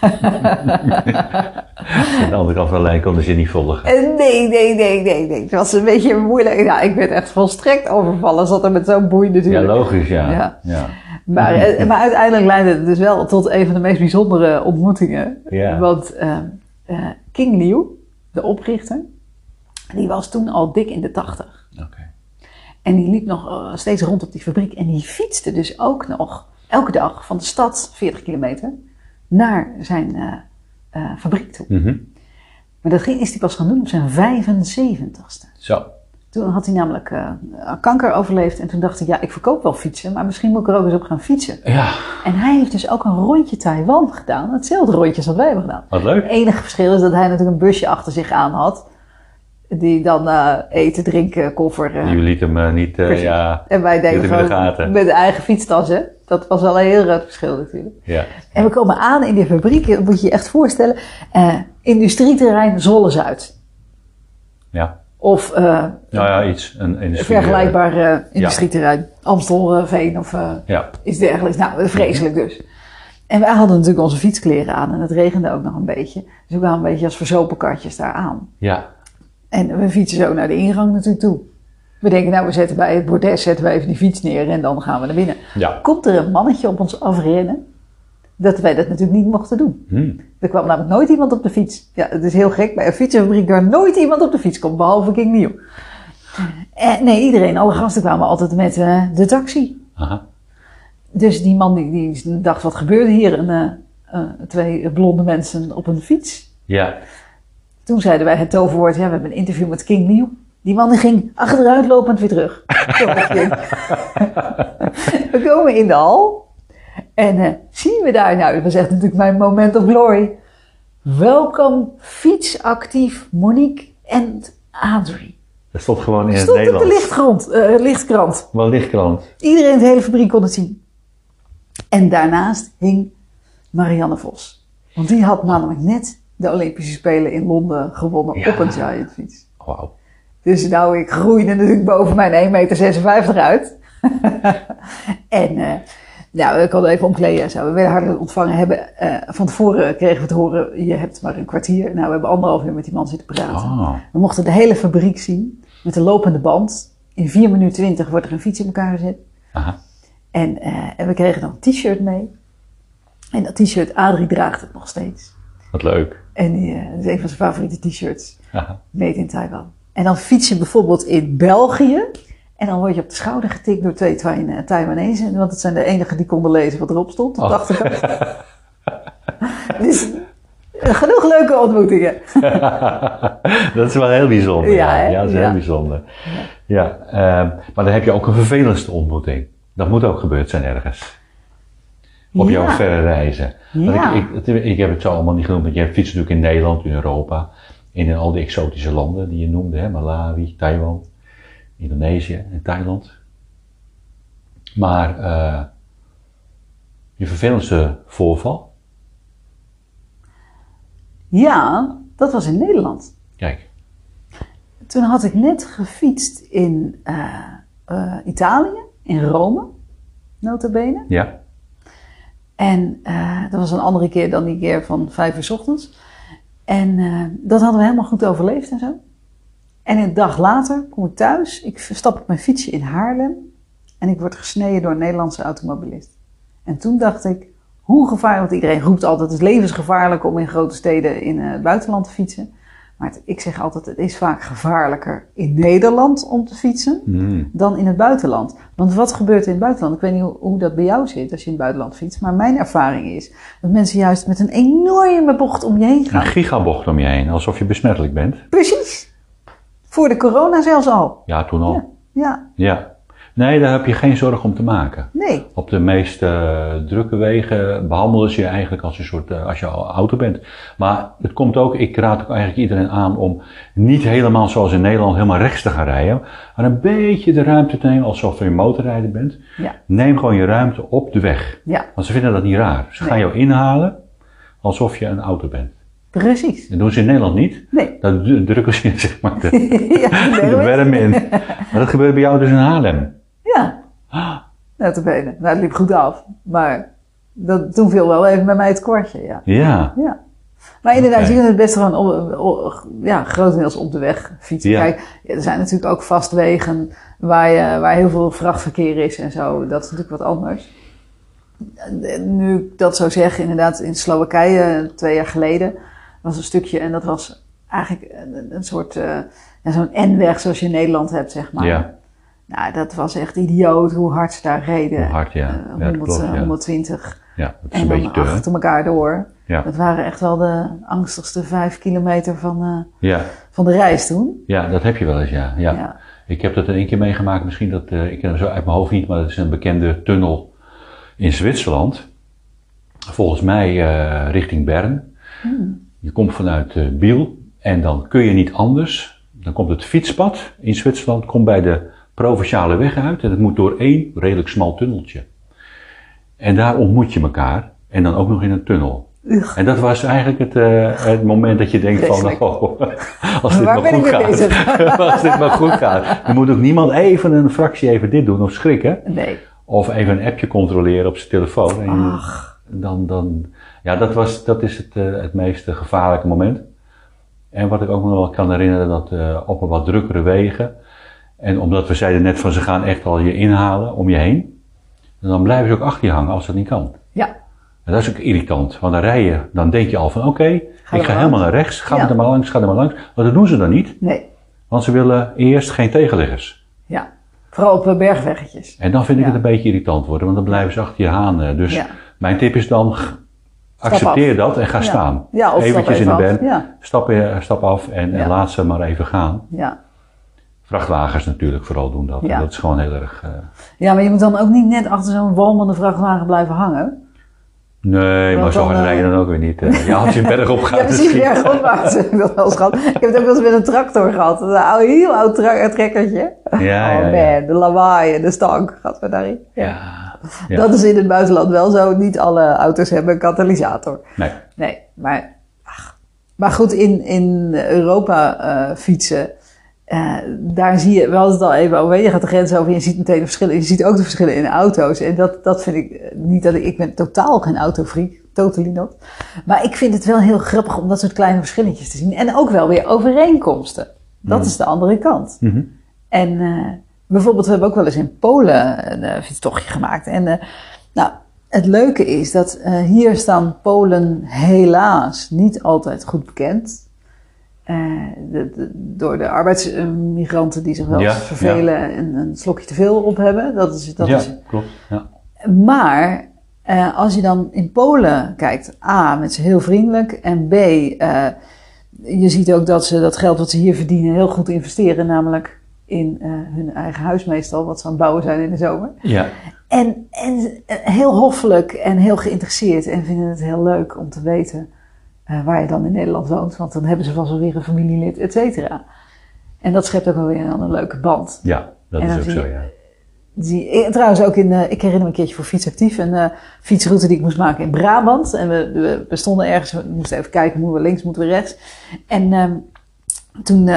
Aan de andere kant van de lijn konden ze niet volgen. En nee, nee, nee, nee, nee. Het was een beetje moeilijk. Ja, ik werd echt volstrekt overvallen. Zat er met zo'n boei Ja, natuurlijk. logisch, ja. Ja. ja. Maar, eh, maar uiteindelijk leidde het dus wel tot een van de meest bijzondere ontmoetingen. Ja. Want eh, eh, King Liu, de oprichter, die was toen al dik in de tachtig. Oké. En die liep nog eh, steeds rond op die fabriek. En die fietste dus ook nog elke dag van de stad, 40 kilometer, naar zijn fabriek toe. Mhm. Maar dat ging, is hij pas gaan doen op zijn 75ste. Zo. Toen had hij namelijk eh, kanker overleefd. En toen dacht ik, ja, ik verkoop wel fietsen, maar misschien moet ik er ook eens op gaan fietsen. Ja, En hij heeft dus ook een rondje Taiwan gedaan. Hetzelfde rondje als wat wij hebben gedaan. wat leuk. Het enige verschil is dat hij natuurlijk een busje achter zich aan had. Die dan eh, eten, drinken, koffer. eh, Jullie lieten hem eh, niet, ja, en wij deden de gewoon gaten. met de eigen fietstas. Hè? Dat was wel een heel groot verschil natuurlijk. ja. En we komen aan in die fabriek, dat moet je je echt voorstellen. industrieterrein Zolle-Zuid. Ja. Of eh, Nou ja, iets. Een industrie. vergelijkbaar eh, industrieterrein. Amstelveen of eh, Ja. iets dergelijks. Nou, vreselijk dus. En wij hadden natuurlijk onze fietskleren aan en het regende ook nog een beetje. Dus we kwamen een beetje als verzopen katjes daar aan. Ja. En we fietsen zo naar de ingang natuurlijk toe. We denken, nou, we zetten bij het bordes zetten we even die fiets neer en dan gaan we naar binnen. Ja. Komt er een mannetje op ons afrennen, dat wij dat natuurlijk niet mochten doen. Hm. Er kwam namelijk nooit iemand op de fiets. Ja, het is heel gek bij een fietsenfabriek waar nooit iemand op de fiets komt, behalve King Nieuw. En nee, iedereen, alle gasten kwamen altijd met eh, de taxi. Aha. Dus die man die, die dacht, wat gebeurde hier? Een, eh, eh, twee blonde mensen op een fiets. Ja. Toen zeiden wij het toverwoord, ja, we hebben een interview met King Liu. Die man die ging achteruit lopend weer terug. We komen in de hal. En eh, zien we daar, nou, dat was echt natuurlijk mijn moment of glory. Welkom fietsactief Monique en Adrie. Dat stond gewoon in het Stond op de lichtgrond, eh, lichtkrant. Wel lichtkrant. Iedereen in de hele fabriek kon het zien. En daarnaast hing Marianne Vos. Want die had namelijk net de Olympische Spelen in Londen gewonnen Ja. op een giant fiets. Wauw. Dus nou, ik groeide natuurlijk boven mijn 1,56 meter uit. en eh nou, ik had even omkleden en zo. We werden hartelijk ontvangen. Hebben, eh, van tevoren kregen we te horen, je hebt maar een kwartier. Nou, we hebben anderhalf uur met die man zitten praten. Oh. We mochten de hele fabriek zien met de lopende band. In 4 minuten 20 wordt er een fiets in elkaar gezet. Aha. En, eh, en we kregen dan een t-shirt mee. En dat t-shirt, Adrie draagt het nog steeds. Wat leuk. En die, eh, dat is een van zijn favoriete t-shirts. Made in Taiwan. En dan fiets je bijvoorbeeld in België. En dan word je op de schouder getikt door twee eh, Taiwanese. Want het zijn de enigen die konden lezen wat erop stond op de Oh. achterkant. dus eh, genoeg leuke ontmoetingen. dat is wel heel bijzonder. Ja, Ja, dat is Ja. heel bijzonder. Ja, ehm, maar dan heb je ook een vervelendste ontmoeting. Dat moet ook gebeurd zijn ergens. Op jouw verre reizen. Want ik, ik, ik heb het zo allemaal niet genoemd, want je fietst natuurlijk in Nederland, in Europa, en in al die exotische landen die je noemde, hè, Malawi, Taiwan, Indonesië en Thailand. Maar eh, je vervelendste voorval? Ja, dat was in Nederland. Kijk, Toen had ik net gefietst in eh, eh, Italië, in Rome, nota bene. ja, En dat was een andere keer dan die keer van vijf uur 's ochtends. En dat hadden we helemaal goed overleefd en zo. En een dag later kom ik thuis. Ik stap op mijn fietsje in Haarlem. En ik word gesneden door een Nederlandse automobilist. En toen dacht ik, hoe gevaarlijk, want iedereen roept altijd, het is levensgevaarlijk om in grote steden in eh, het buitenland te fietsen. Maar het- ik zeg altijd, het is vaak gevaarlijker in Nederland om te fietsen Hmm. dan in het buitenland. Want wat gebeurt er in het buitenland? Ik weet niet hoe, hoe dat bij jou zit als je in het buitenland fietst. Maar mijn ervaring is dat mensen juist met een enorme bocht om je heen gaan. een gigabocht om je heen, alsof je besmettelijk bent. Precies. Voor de corona zelfs al. Ja, toen al. Ja. Ja. Ja. Nee, daar heb je geen zorg om te maken. Nee. Op de meest eh, drukke wegen behandelen ze je eigenlijk als een soort, eh, als je al auto bent. Maar het komt ook, ik raad ook eigenlijk iedereen aan om niet helemaal zoals in Nederland helemaal rechts te gaan rijden. Maar een beetje de ruimte te nemen alsof je een motorrijder bent. Ja. Neem gewoon je ruimte op de weg. Ja. Want ze vinden dat niet raar. Ze gaan jou inhalen alsof je een auto bent. Precies. Dat doen ze in Nederland niet. Nee. Dan du- drukken ze zeg maar de, ja, de werm in. Maar dat gebeurt bij jou dus in Haarlem. Ja. Notabene. Nou, het liep goed af. Maar Dat, toen viel wel even bij mij het kwartje, ja. Ja. ja. Maar inderdaad, Oké. je kunt het best gewoon op, op- ja, grotendeels op de weg fietsen. Ja. Kijk, er zijn natuurlijk ook vast wegen waar, je, waar heel veel vrachtverkeer is en zo. Dat is natuurlijk wat anders. Nu ik dat zo zeg, inderdaad, in Slowakije twee jaar geleden was een stukje en dat was eigenlijk een, een soort, eh, ja, zo'n N-weg zoals je in Nederland hebt, zeg maar. Ja. Nou, dat was echt idioot hoe hard ze daar reden. Hoe hard, ja. Eh, Ja, dat 100, klopt, eh, ja. 120. Ja, dat is En een dan beetje achter elkaar door. Ja. Dat waren echt wel de angstigste vijf kilometer van, Ja. van de reis toen. ja, dat heb je wel eens, ja. ja. Ik heb dat in één keer meegemaakt, misschien dat, ik ken hem zo uit mijn hoofd niet, maar het is een bekende tunnel in Zwitserland. Volgens mij richting Bern. Je komt vanuit eh, Biel en dan kun je niet anders. Dan komt het fietspad in Zwitserland, komt bij de provinciale weg uit en het moet door één redelijk smal tunneltje. En daar ontmoet je elkaar en dan ook nog in een tunnel. Ugh. En dat was eigenlijk het, eh, het moment dat je denkt van, oh, als dit maar goed gaat. als dit maar goed gaat. Er moet ook niemand even een fractie even dit doen of schrikken. Nee. Of even een appje controleren op zijn telefoon. En Ach. dan, dan, ja, dat, was, dat is het, eh, het meest eh, gevaarlijke moment. En wat ik ook nog wel kan herinneren, dat eh, op een wat drukkere wegen. En omdat we zeiden net van ze gaan echt al je inhalen om je heen. Dan blijven ze ook achter je hangen als dat niet kan. Ja. En dat is ook irritant, want dan rij je, dan denk je al van oké, ik ga helemaal naar rechts, ga Ja. er maar langs, ga er maar langs. Maar dat doen ze dan niet, Nee. want ze willen eerst geen tegenliggers. Ja. Vooral op bergweggetjes. En dan vind ik Ja. het een beetje irritant worden, want dan blijven ze achter je aan. Dus Ja. mijn tip is dan, accepteer dat en ga Ja. staan. Ja, of Eventjes in even de af. band, Ja. stap, eh, stap af en, laat ze maar even gaan. Ja. Vrachtwagens natuurlijk vooral doen dat. Dat is gewoon heel erg... eh, ja, maar je moet dan ook niet net achter zo'n walmende vrachtwagen blijven hangen. nee, maar zo hard eh, rijden dan ook weer niet. ja, als je een berg op gaat. Ja, precies. heb ik dat wel eens gehad. Ik heb het ook wel eens met een tractor gehad. Een oude, heel oud trekkertje. Ja, oh ja, man, ja. de lawaai en de stank gaat we daarin. Ja. Ja. Dat is in het buitenland wel zo. Niet alle auto's hebben een katalysator. Nee. Nee, maar, ach. maar goed, in, in Europa eh, fietsen, eh, daar zie je, we hadden het al even over, je gaat de grens over en je ziet meteen de verschillen. Je ziet ook de verschillen in de auto's. En dat, dat vind ik eh, niet dat ik, ik ben totaal geen autofreak, totally not. Maar ik vind het wel heel grappig om dat soort kleine verschilletjes te zien. En ook wel weer overeenkomsten. Dat is de andere kant. Mhm. En bijvoorbeeld, we hebben ook wel eens in Polen een eh, fietstochtje gemaakt. En eh, nou, het leuke is dat eh, hier staan Polen helaas niet altijd goed bekend. De- de- door de arbeidsmigranten die zich wel Ja, vervelen en een slokje te veel op hebben. Dat is, dat ja, is, klopt. Ja. maar als je dan in Polen kijkt, A, met ze heel vriendelijk. En B, je ziet ook dat ze dat geld wat ze hier verdienen heel goed investeren. Namelijk in eh, hun eigen huis meestal, wat ze aan het bouwen zijn in de zomer. ja. En, en eh, heel hoffelijk en heel geïnteresseerd. En vinden het heel leuk om te weten eh, waar je dan in Nederland woont. Want dan hebben ze vast wel weer een familielid, et cetera. En dat schept ook wel weer dan een leuke band. Ja, dat is ook zo, ja. Die, trouwens ook in, ik herinner me een keertje voor Fietsactief, een fietsroute die ik moest maken in Brabant. En we, we, we stonden ergens, we moesten even kijken, moeten we links, moeten we rechts. En ehm, toen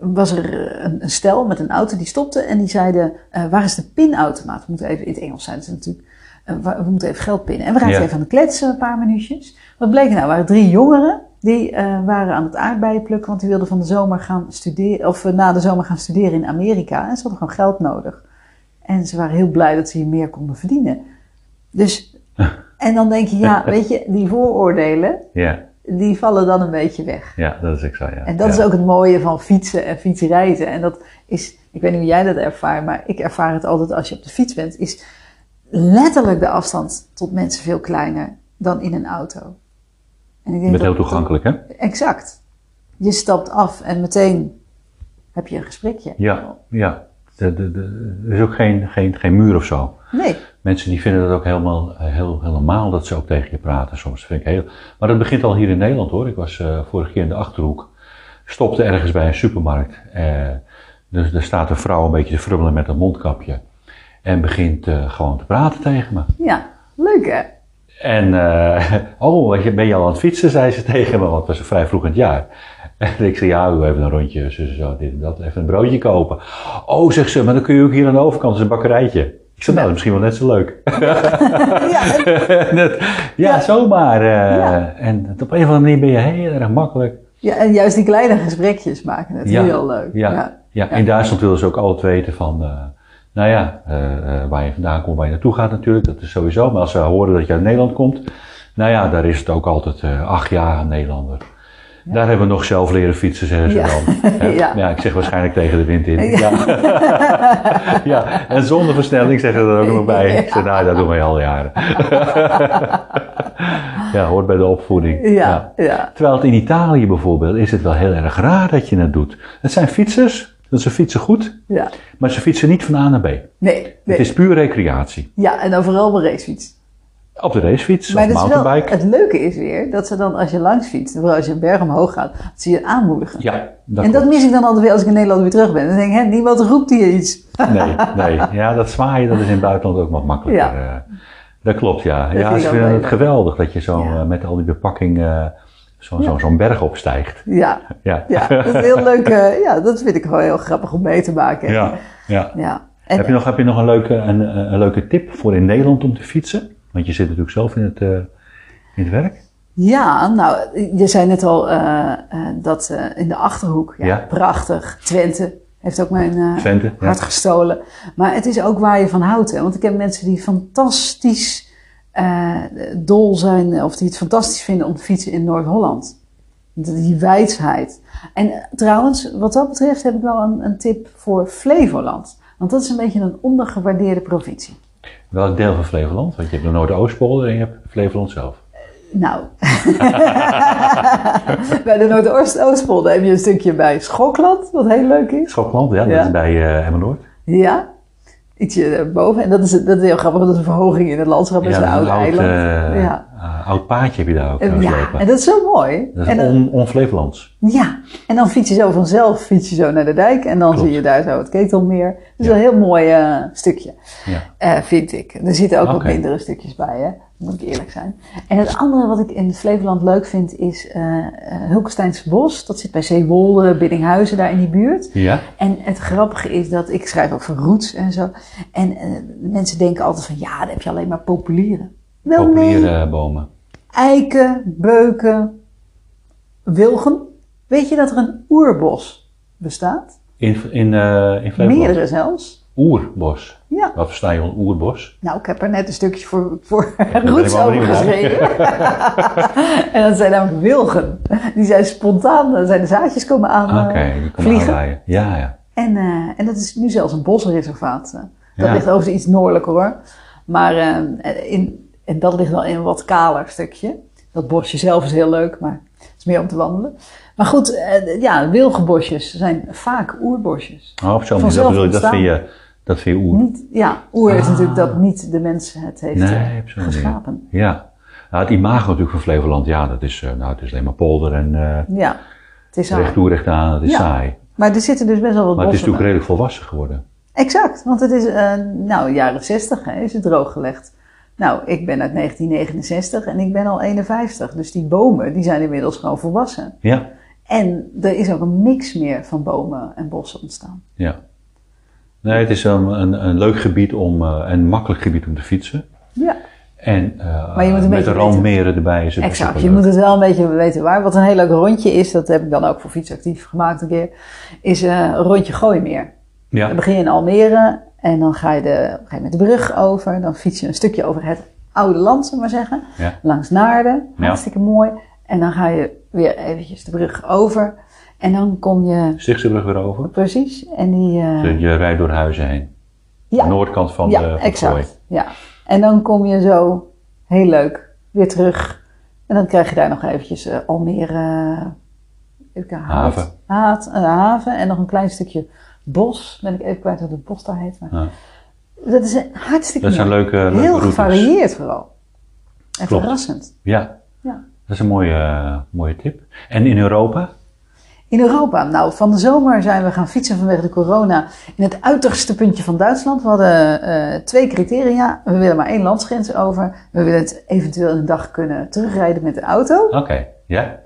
was er een, een stel met een auto die stopte en die zeiden, eh, waar is de pinautomaat? We moeten even, in het Engels zijn ze natuurlijk, eh, we moeten even geld pinnen. En we raakten Ja. even aan de kletsen, een paar minuutjes. Wat bleek nou? Er waren drie jongeren die eh, waren aan het aardbeien plukken, want die wilden van de zomer gaan studeren, of eh, na de zomer gaan studeren in Amerika. En ze hadden gewoon geld nodig. En ze waren heel blij dat ze hier meer konden verdienen. Dus, en dan denk je, ja, weet je, die vooroordelen, Ja, die vallen dan een beetje weg. ja, dat is zo, ja. En dat ja. is ook het mooie van fietsen en fietsreizen. En dat is, ik weet niet hoe jij dat ervaart, maar ik ervaar het altijd als je op de fiets bent, is letterlijk de afstand tot mensen veel kleiner dan in een auto. En ik Je denk dat- heel toegankelijk, hè? Exact. Je stapt af en meteen heb je een gesprekje. Ja, ja. De, de, de, er is ook geen, geen, geen muur of zo. Nee, Mensen die vinden dat ook helemaal, heel, normaal dat ze ook tegen je praten soms. Vind ik heel, maar dat begint al hier in Nederland hoor. Ik was eh vorige keer in de Achterhoek. Stopte ergens bij een supermarkt. Eh, dus er staat een vrouw een beetje te frummelen met een mondkapje. En begint eh, gewoon te praten tegen me. ja, leuk hè? En, oh, ben je al aan het fietsen, zei ze tegen me, want het was vrij vroeg in het jaar. En ik zei, ja, we even een rondje, zo, zo, dit en dat, even een broodje kopen. Oh, zegt ze, maar dan kun je ook hier aan de overkant, dat is een bakkerijtje. Ik zei, nou, dat is misschien wel net zo leuk. Ja, Dat- ja, Ja. zomaar. eh, Ja. En op een of andere manier ben je heel erg makkelijk. ja, en juist die kleine gesprekjes maken het Ja. heel leuk. Ja. Ja, in Duitsland willen ze ook altijd weten van, eh, nou ja, eh, waar je vandaan komt, waar je naartoe gaat natuurlijk, dat is sowieso. Maar als ze horen dat je uit Nederland komt, nou ja, daar is het ook altijd acht jaar een Daar hebben we nog zelf leren fietsen, zeggen ze Ja. dan. Ja. ja, ik zeg waarschijnlijk tegen de wind in. Ja, ja. en zonder versnelling zeggen ze er ook nog bij. Ik zeg, nou, dat doen wij al jaren. ja, hoort bij de opvoeding. Ja, ja. Terwijl het in Italië bijvoorbeeld is het wel heel erg raar dat je het doet. Het zijn fietsers, dat ze fietsen goed, ja. maar ze fietsen niet van A naar B. Nee, nee. Het is puur recreatie. Ja, en dan vooral een racefiets. Op de racefiets Maar of dat wel, mountainbike. het leuke is weer dat ze dan als je langs fietst, vooral als je een berg omhoog gaat, dat ze je aanmoedigen. Ja, dat en dat klopt. mis ik dan altijd weer als ik in Nederland weer terug ben. Dan denk ik, hè, niemand roept hier iets. Nee, nee. Ja, dat zwaaien dat is in het buitenland ook wat makkelijker. Ja. eh. dat klopt, ja. vind ja, ik ze ook vinden heel het geweldig dat je zo Ja. eh, met al die bepakking eh, zo- zo- zo'n berg opstijgt. Ja, Ja. ja dat is heel leuk. ja, dat vind ik gewoon heel grappig om mee te maken. ja, ja. ja. En, Heb je nog, heb je nog een, leuke, een, een leuke tip voor in Nederland om te fietsen? Want je zit natuurlijk zelf in het, eh, in het werk. Ja, nou, je zei net al eh, eh, dat in de Achterhoek, ja, Ja. prachtig. Twente heeft ook mijn ja. hart gestolen. Maar het is ook waar je van houdt. Hè? Want ik heb mensen die fantastisch dol zijn, of die het fantastisch vinden om te fietsen in Noord-Holland. Die wijsheid. En trouwens, wat dat betreft heb ik wel een, een tip voor Flevoland. Want dat is een beetje een ondergewaardeerde provincie. Welk deel van Flevoland? Want je hebt de Noordoostpolder en je hebt Flevoland zelf. Nou, bij de Noordoostpolder heb je een stukje bij Schokland, wat heel leuk is. Schokland, ja, dat Ja. is bij Emmeloord. Ja, ietsje boven. En dat is, dat is heel grappig, dat is een verhoging in het landschap. Dat is een oud, eiland. eh, ja. eh, oud paadje heb je daar ook trouwens ja, lopen. en dat is zo mooi. Dat en is dan, on, on-Flevolands. ja, en dan fiets je zo vanzelf fiets je zo naar de dijk. En dan Klopt. zie je daar zo het Ketelmeer. Dat is Ja. een heel mooi eh, stukje. Ja. Eh, vind ik. Er zitten ook wat Oké. mindere stukjes bij, hè? Moet ik eerlijk zijn. En het andere wat ik in Flevoland leuk vind is eh eh, Hulkensteins Bos. Dat zit bij Zeewolde, Biddinghuizen, daar in die buurt. Ja? En het grappige is dat ik schrijf ook voor roots en zo. En eh, mensen denken altijd van ja, dan heb je alleen maar populieren. Wel nee, Populiere bomen. eiken, beuken, wilgen. Weet je dat er een oerbos bestaat? In, in, eh in Flevoland. Meerdere zelfs. Oerbos. Ja. Wat versta je onder oerbos? Nou, ik heb er net een stukje voor, voor wel over geschreven. en dat zijn namelijk wilgen. Die zijn spontaan, daar zijn de zaadjes komen aan eh, die komen vliegen. Ja, ja. En, eh, en dat is nu zelfs een bosreservaat. eh. Dat Ja. ligt overigens iets noordelijker hoor. Maar eh, in, en dat ligt wel in een wat kaler stukje. Dat bosje zelf is heel leuk, maar het is meer om te wandelen. Maar goed, ja, wilgenbosjes zijn vaak oerbosjes. Oh, op zo'n manier, dat bedoel je, dat vind je, dat oer. Niet, ja, oer is Ah. natuurlijk dat niet de mens het heeft Nee, geschapen. Ja. Nou, het imago natuurlijk van Flevoland, ja, dat is, eh, nou, het is alleen maar polder en eh Ja, het is recht toe, recht aan, dat is Ja. saai. Maar er zitten dus best wel wat Maar het is natuurlijk redelijk volwassen geworden. Exact, want het is, eh, nou, jaren 60 hè, is het drooggelegd. Nou, ik ben uit 1969 en ik ben al 51. Dus die bomen, die zijn inmiddels gewoon volwassen. Ja, En er is ook een mix meer van bomen en bossen ontstaan. ja. Nee, het is een, een, een leuk gebied om, eh, een makkelijk gebied om te fietsen. Ja, En eh, Maar je moet een met de randmeren erbij is het best exact. Je moet het wel een beetje weten waar. Wat een heel leuk rondje is, dat heb ik dan ook voor fietsactief gemaakt een keer, is eh, een rondje Gooimeer. Ja, Dan begin je in Almere en dan ga je, de, op een gegeven moment de brug over. Dan fiets je een stukje over het oude land, zullen we maar zeggen. Ja. Langs Naarden, Ja. hartstikke mooi. En dan ga je weer eventjes de brug over. En dan kom je, Stichtsebrug weer over. precies, en die... eh, Dus je rijdt door huizen heen. ja, De noordkant van ja, de van het exact. Gooi. Ja. En dan kom je zo, heel leuk, weer terug. En dan krijg je daar nog eventjes eh, Almere... even kijken, Haat- Haven. Haat, een haven en nog een klein stukje bos. Ben ik even kwijt wat het bos daar heet. Maar Ja. Dat is een hartstikke Dat zijn leuke, leuke Heel routes. gevarieerd vooral. En Klopt. verrassend. Ja, Ja. dat is een mooie, eh, mooie tip. En in Europa? In Europa, nou van de zomer zijn we gaan fietsen vanwege de corona in het uiterste puntje van Duitsland. We hadden eh, twee criteria. We willen maar één landsgrens over. We willen het eventueel een dag kunnen terugrijden met de auto. Oké, ja.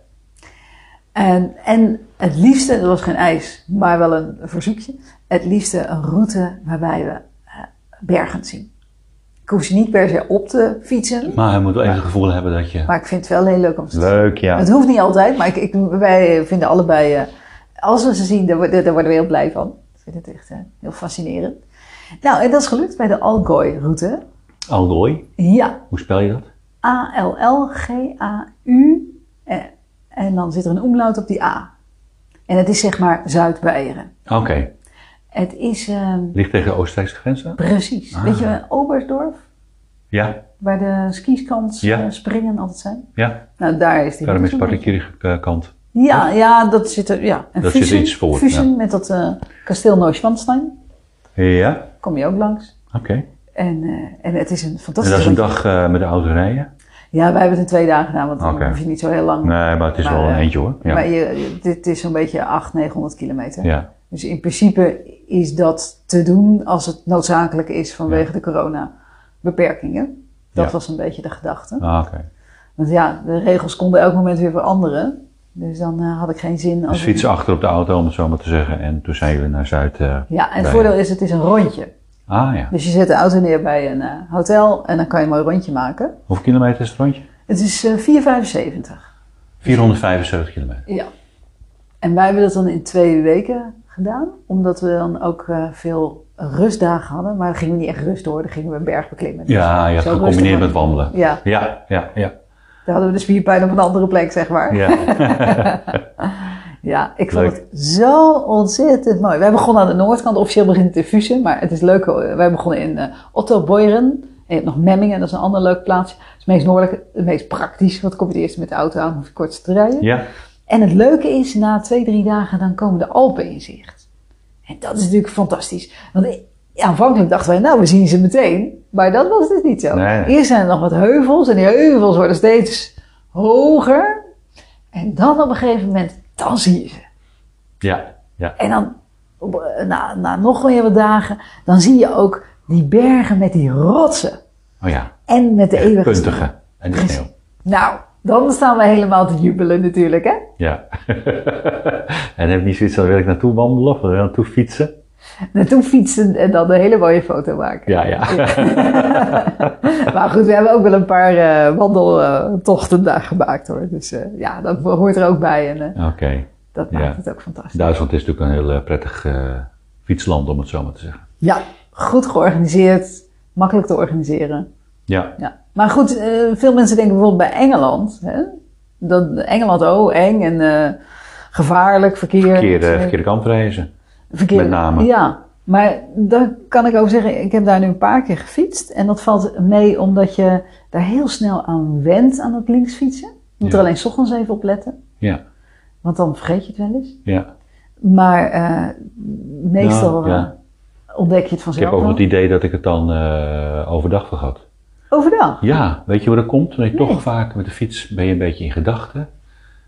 En, en het liefste, dat was geen ijs, maar wel een verzoekje. Het liefste een route waarbij we eh, bergen zien. Ik hoef ze niet per se op te fietsen, Maar je moet wel even het gevoel hebben dat je... maar ik vind het wel heel leuk om te zien. Leuk, ja. Het hoeft niet altijd, maar ik, ik, wij vinden allebei, eh, als we ze zien, daar, worden- daar worden we heel blij van. Ik vind het echt eh, heel fascinerend. Nou, en dat is gelukt bij de Algoy-route. Algooi, Ja, hoe spel je dat? A-L-L-G-A-U. En, en dan zit er een omlaut op die A. En het is zeg maar Zuid-Beieren. Oké, Het is ehm, ligt tegen de Oostenrijkse grens aan? precies, Ah. weet je, Oberstdorf, Ja, waar de skiskans Ja. eh, springen altijd zijn. ja. Nou, daar is die. Daarom is route zo'n beetje. particuliere kant. Ja, ja, dat zit er, ja. En Dat zit Fusen, iets voor, Fusen ja. met dat eh, kasteel Neuschwanstein, Ja, kom je ook langs. oké. En, eh, en het is een En fantastisch dat is een dag eh, met de auto rijden? Ja, wij hebben het in twee dagen gedaan, want dan Oké. hoef je niet zo heel lang. Nee, maar het is Maar, wel een eh, eentje hoor. Ja. Maar je, je- dit is zo'n beetje 800, 900 kilometer. ja. Dus in principe is dat te doen als het noodzakelijk is vanwege de corona-beperkingen. Dat Ja. was een beetje de gedachte. Ah, oké. Want ja, de regels konden elk moment weer veranderen. Dus dan eh, had ik geen zin. Dus Als fietsen achter op de auto, om het zo maar te zeggen. En toen zijn jullie naar Zuid. eh, Ja, en het voordeel is, het is een rondje. Ah ja. Dus je zet de auto neer bij een eh, hotel en dan kan je een mooi rondje maken. Hoeveel kilometer is het rondje? Het is eh 4,75. 475 kilometer. Ja. En wij hebben dat dan in twee weken gedaan, omdat we dan ook eh, veel rustdagen hadden. Maar dan gingen we niet echt rust door, dan gingen we een berg beklimmen. Dus Ja, zo gecombineerd met wandelen. Ja, Ja, ja, ja. daar hadden we de spierpijn op een andere plek, zeg maar. ja. Ja, ik vond Leuk. het zo ontzettend mooi. Wij begonnen aan de noordkant, officieel begint het in Fusen, maar het is leuk. hoor. Wij begonnen in eh Otto. En je hebt nog Memmingen, dat is een ander leuk plaatsje. Het is het meest noordelijk, het meest praktisch, want dan kom je het eerst met de auto aan, hoef je kort te rijden. ja. En het leuke is, na twee, drie dagen, dan komen de Alpen in zicht. En dat is natuurlijk fantastisch. Want aanvankelijk dachten wij, nou, we zien ze meteen. Maar dat was dus niet zo. Nee. Eerst zijn er nog wat heuvels en die heuvels worden steeds hoger. En dan op een gegeven moment, dan zie je ze. Ja, ja. En dan, eh, na, na nog weer wat dagen, dan zie je ook die bergen met die rotsen. Oh ja. En met de eeuwige Puntige. En de sneeuw. Nou, dan staan we helemaal te jubelen natuurlijk, hè? Ja. en heb je niet zoiets van, wil ik naartoe wandelen of naartoe fietsen? Naartoe fietsen en dan een hele mooie foto maken. Ja, ja. Maar goed, we hebben ook wel een paar eh, wandeltochten daar gemaakt hoor. Dus eh, ja, dat hoort er ook bij en eh, Oké. dat Ja. maakt het ook fantastisch. Duitsland is natuurlijk een heel prettig fietsland, om het zo maar te zeggen. Ja, goed georganiseerd, makkelijk te organiseren. Ja. Ja. Maar goed, eh, veel mensen denken bijvoorbeeld bij Engeland. Hè? Dat Engeland, oh, eng en eh, gevaarlijk, verkeer. Verkeerde, verkeerde kant reizen. met name. Ja, maar daar kan ik over zeggen, ik heb daar nu een paar keer gefietst. En dat valt mee omdat je daar heel snel aan went aan het links fietsen. Je moet Ja. er alleen 's ochtends even op letten, Ja, want dan vergeet je het wel eens. ja. Maar eh, meestal ja. ontdek je het Ik vanzelf heb ook wel. het idee dat ik het dan eh, overdag vergat. Ja, weet je hoe dat komt? Je Nee. toch vaak met de fiets ben je een beetje in gedachten.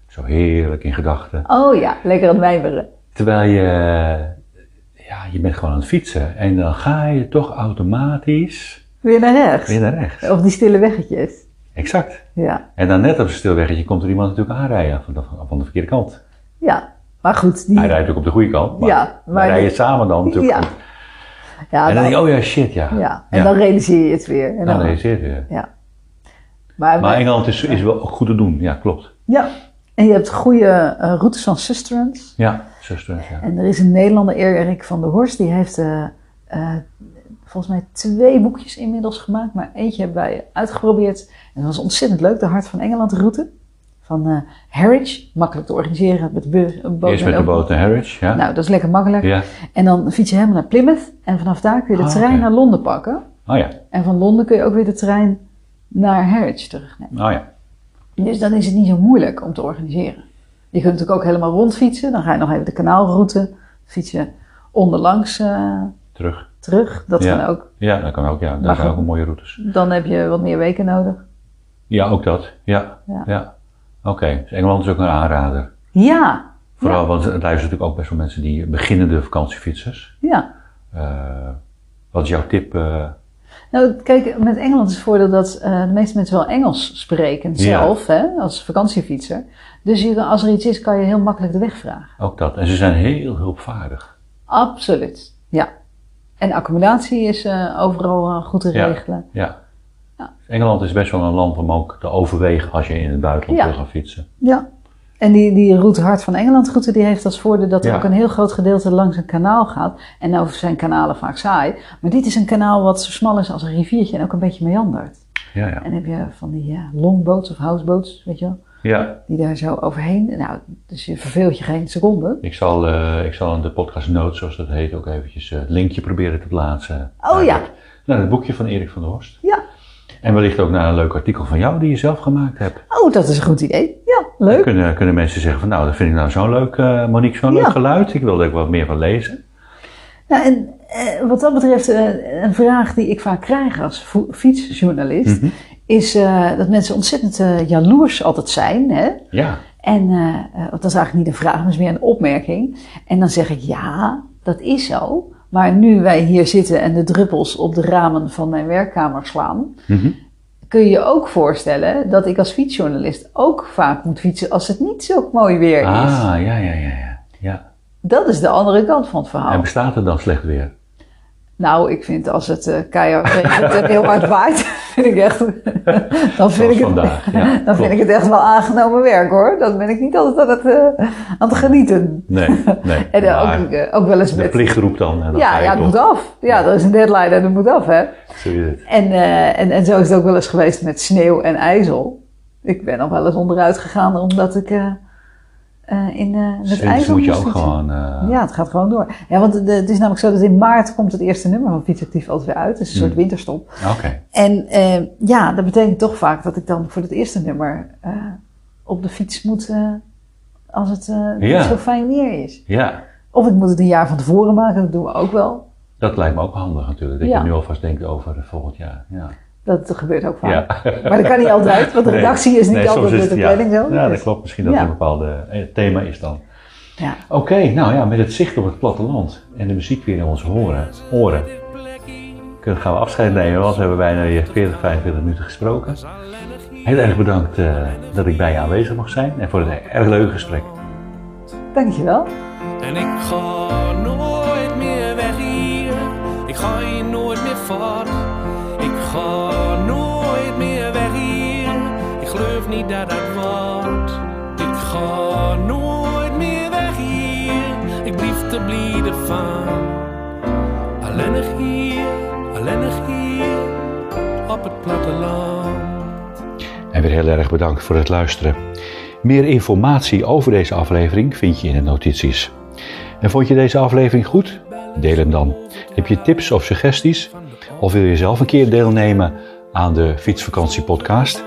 Zo heerlijk in gedachten. Oh ja, lekker aan het mijmeren. Terwijl je, ja, je bent gewoon aan het fietsen. En dan ga je toch automatisch Weer naar rechts. weer naar rechts. Of die stille weggetjes. Exact. Ja. En dan net op een stilweggetje komt er iemand natuurlijk aanrijden van de, van de verkeerde kant. ja, maar goed. Die, Hij rijdt natuurlijk op de goede kant, maar, Ja, maar wij rijden die- samen dan natuurlijk. Ja. Ja, En dan dan- denk je, oh ja, shit, ja. ja. En dan realiseer je het weer. En dan dan, realiseer je het. ja. Maar, Maar Engeland is, is wel goed te doen, ja, klopt. ja, en je hebt goede eh, routes van Susterlands. Ja, zuster, ja. En er is een Nederlander, Erik van der Horst, die heeft eh, eh, volgens mij twee boekjes inmiddels gemaakt. Maar eentje hebben wij uitgeprobeerd. En dat was ontzettend leuk, de Hart van Engeland route. Van eh Harwich, makkelijk te organiseren met de bus, een boot Eerst met de boot naar Harwich, ja. Nou, dat is lekker makkelijk. ja. En dan fiets je helemaal naar Plymouth. En vanaf daar kun je de Ah, trein naar Londen pakken. Oh ja, En van Londen kun je ook weer de trein naar Harwich terugnemen. oh ja. Dus dan is het niet zo moeilijk om te organiseren. Je kunt natuurlijk ook helemaal rondfietsen. Dan ga je nog even de kanaalroute fietsen onderlangs eh, Terug. terug. Dat Ja. kan ook. Ja, dat kan ook, ja. Dat zijn ook mooie routes. Dan heb je wat meer weken nodig. Ja, ook dat. Ja, Ja. ja. Oké, dus Engeland is ook een aanrader. Ja, Vooral, want het luisteren natuurlijk ook best wel mensen die beginnende vakantiefietsers. ja. Eh, wat is jouw tip? eh, Nou, kijk, met Engeland is het voordeel dat eh, de meeste mensen wel Engels spreken Ja. zelf, hè, als vakantiefietser. Dus je, als er iets is, kan je heel makkelijk de weg vragen. ook dat. En ze zijn heel hulpvaardig. Absoluut, ja. En accommodatie is overal goed te regelen. Ja. Ja. Engeland is best wel een land om ook te overwegen als je in het buitenland Ja. wil gaan fietsen. Ja. En die, die route Hart van Engeland route die heeft als voordeel dat er Ja. ook een heel groot gedeelte langs een kanaal gaat. En nou zijn kanalen vaak saai. Maar dit is een kanaal wat zo smal is als een riviertje en ook een beetje meandert. Ja, ja. En heb je van die ja, longboats of houseboats, weet je wel, ja. die daar zo overheen. Nou, dus je verveelt je geen seconde. Ik zal, eh, ik zal in de podcast notes, zoals dat heet, ook eventjes eh, het linkje proberen te plaatsen. Oh ja. het- Naar het boekje van Erik van der Horst. Ja. En wellicht ook naar een leuk artikel van jou die je zelf gemaakt hebt. Oh, dat is een goed idee. Ja, Dan leuk. kunnen, kunnen mensen zeggen van nou, dat vind ik nou zo'n leuk, eh, Monique, zo'n Ja. leuk geluid. Ik wil er ook wat meer van lezen. Nou, en eh, wat dat betreft, eh, een vraag die ik vaak krijg als fietsjournalist, Mhm. is dat mensen ontzettend eh, jaloers altijd zijn. Hè? Ja, En dat is eigenlijk niet een vraag, maar is meer een opmerking. En dan zeg ik ja, dat is zo. Maar nu wij hier zitten en de druppels op de ramen van mijn werkkamer slaan, Mhm. kun je je ook voorstellen dat ik als fietsjournalist ook vaak moet fietsen als het niet zo mooi weer is. ah, ja, ja, ja, ja. ja. Dat is de andere kant van het verhaal. En bestaat er dan slecht weer? Nou, ik vind als het eh, keihard regent heel hard waait, vind ik echt, dan vind, ik het, vandaag, ja, dan klopt. vind ik het echt wel aangenomen werk hoor. Dan ben ik niet altijd aan het, eh, aan het genieten. Nee, nee. En eh, ook, ook wel eens de met... plicht roept dan. En dan Ja, ja, het moet af. Ja, er is een deadline en het moet af hè. Zo is het. En, en, en zo is het ook wel eens geweest met sneeuw en ijzel. Ik ben nog wel eens onderuit gegaan omdat ik eh, in Sinds ijzel moet je ook gewoon... eh, Ja, het gaat gewoon door. Ja, want de- het is namelijk zo dat in maart komt het eerste nummer van Fietsactief altijd weer uit. Het is een soort Hmm. winterstop. Oké. En ja, dat betekent toch vaak dat ik dan voor het eerste nummer op de fiets moet als het niet Ja. zo fijn weer is. Ja, Of ik moet het een jaar van tevoren maken, dat doen we ook wel. dat lijkt me ook handig natuurlijk. Dat Ja. je nu alvast denkt over volgend jaar. Ja. Dat gebeurt ook vaak. Ja. Maar dat kan niet altijd, want de Nee. redactie is niet Nee, altijd is met de het- ja. planning zo. Ja, dat Dus- klopt. Misschien dat Ja. het een bepaalde eh, thema is dan. Ja. Oké, nou ja, met het zicht op het platteland en de muziek weer in onze oren, oren kunnen, gaan we afscheid nemen, want we hebben bijna weer 40, 45 minuten gesproken. Heel erg bedankt eh, dat ik bij je aanwezig mag zijn en voor het erg leuke gesprek. Dankjewel. En ik ga hier, hier. Op het platteland. En weer heel erg bedankt voor het luisteren. Meer informatie over deze aflevering vind je in de notities. En vond je deze aflevering goed? Deel hem dan. Heb je tips of suggesties? Of wil je zelf een keer deelnemen aan de Fietsvakantiepodcast?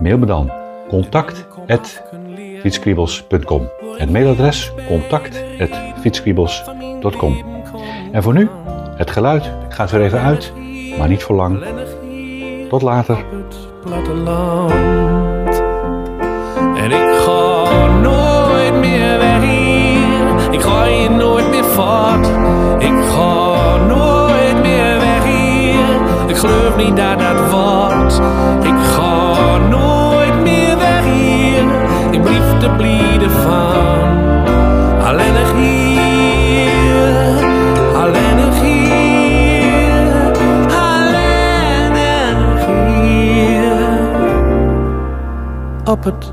Mail me dan contact@fietskriebels.com. Het mailadres contact@fietskriebels.com. En voor nu, het geluid gaat weer even uit, maar niet voor lang. Tot later. En ik ga nooit meer weg hier. Ik ga hier nooit meer voort. Ik ga nooit meer weg hier. Ik geloof niet dat dat wordt. Ik ga nooit meer weg hier. Ik blijf te blijden van. Op het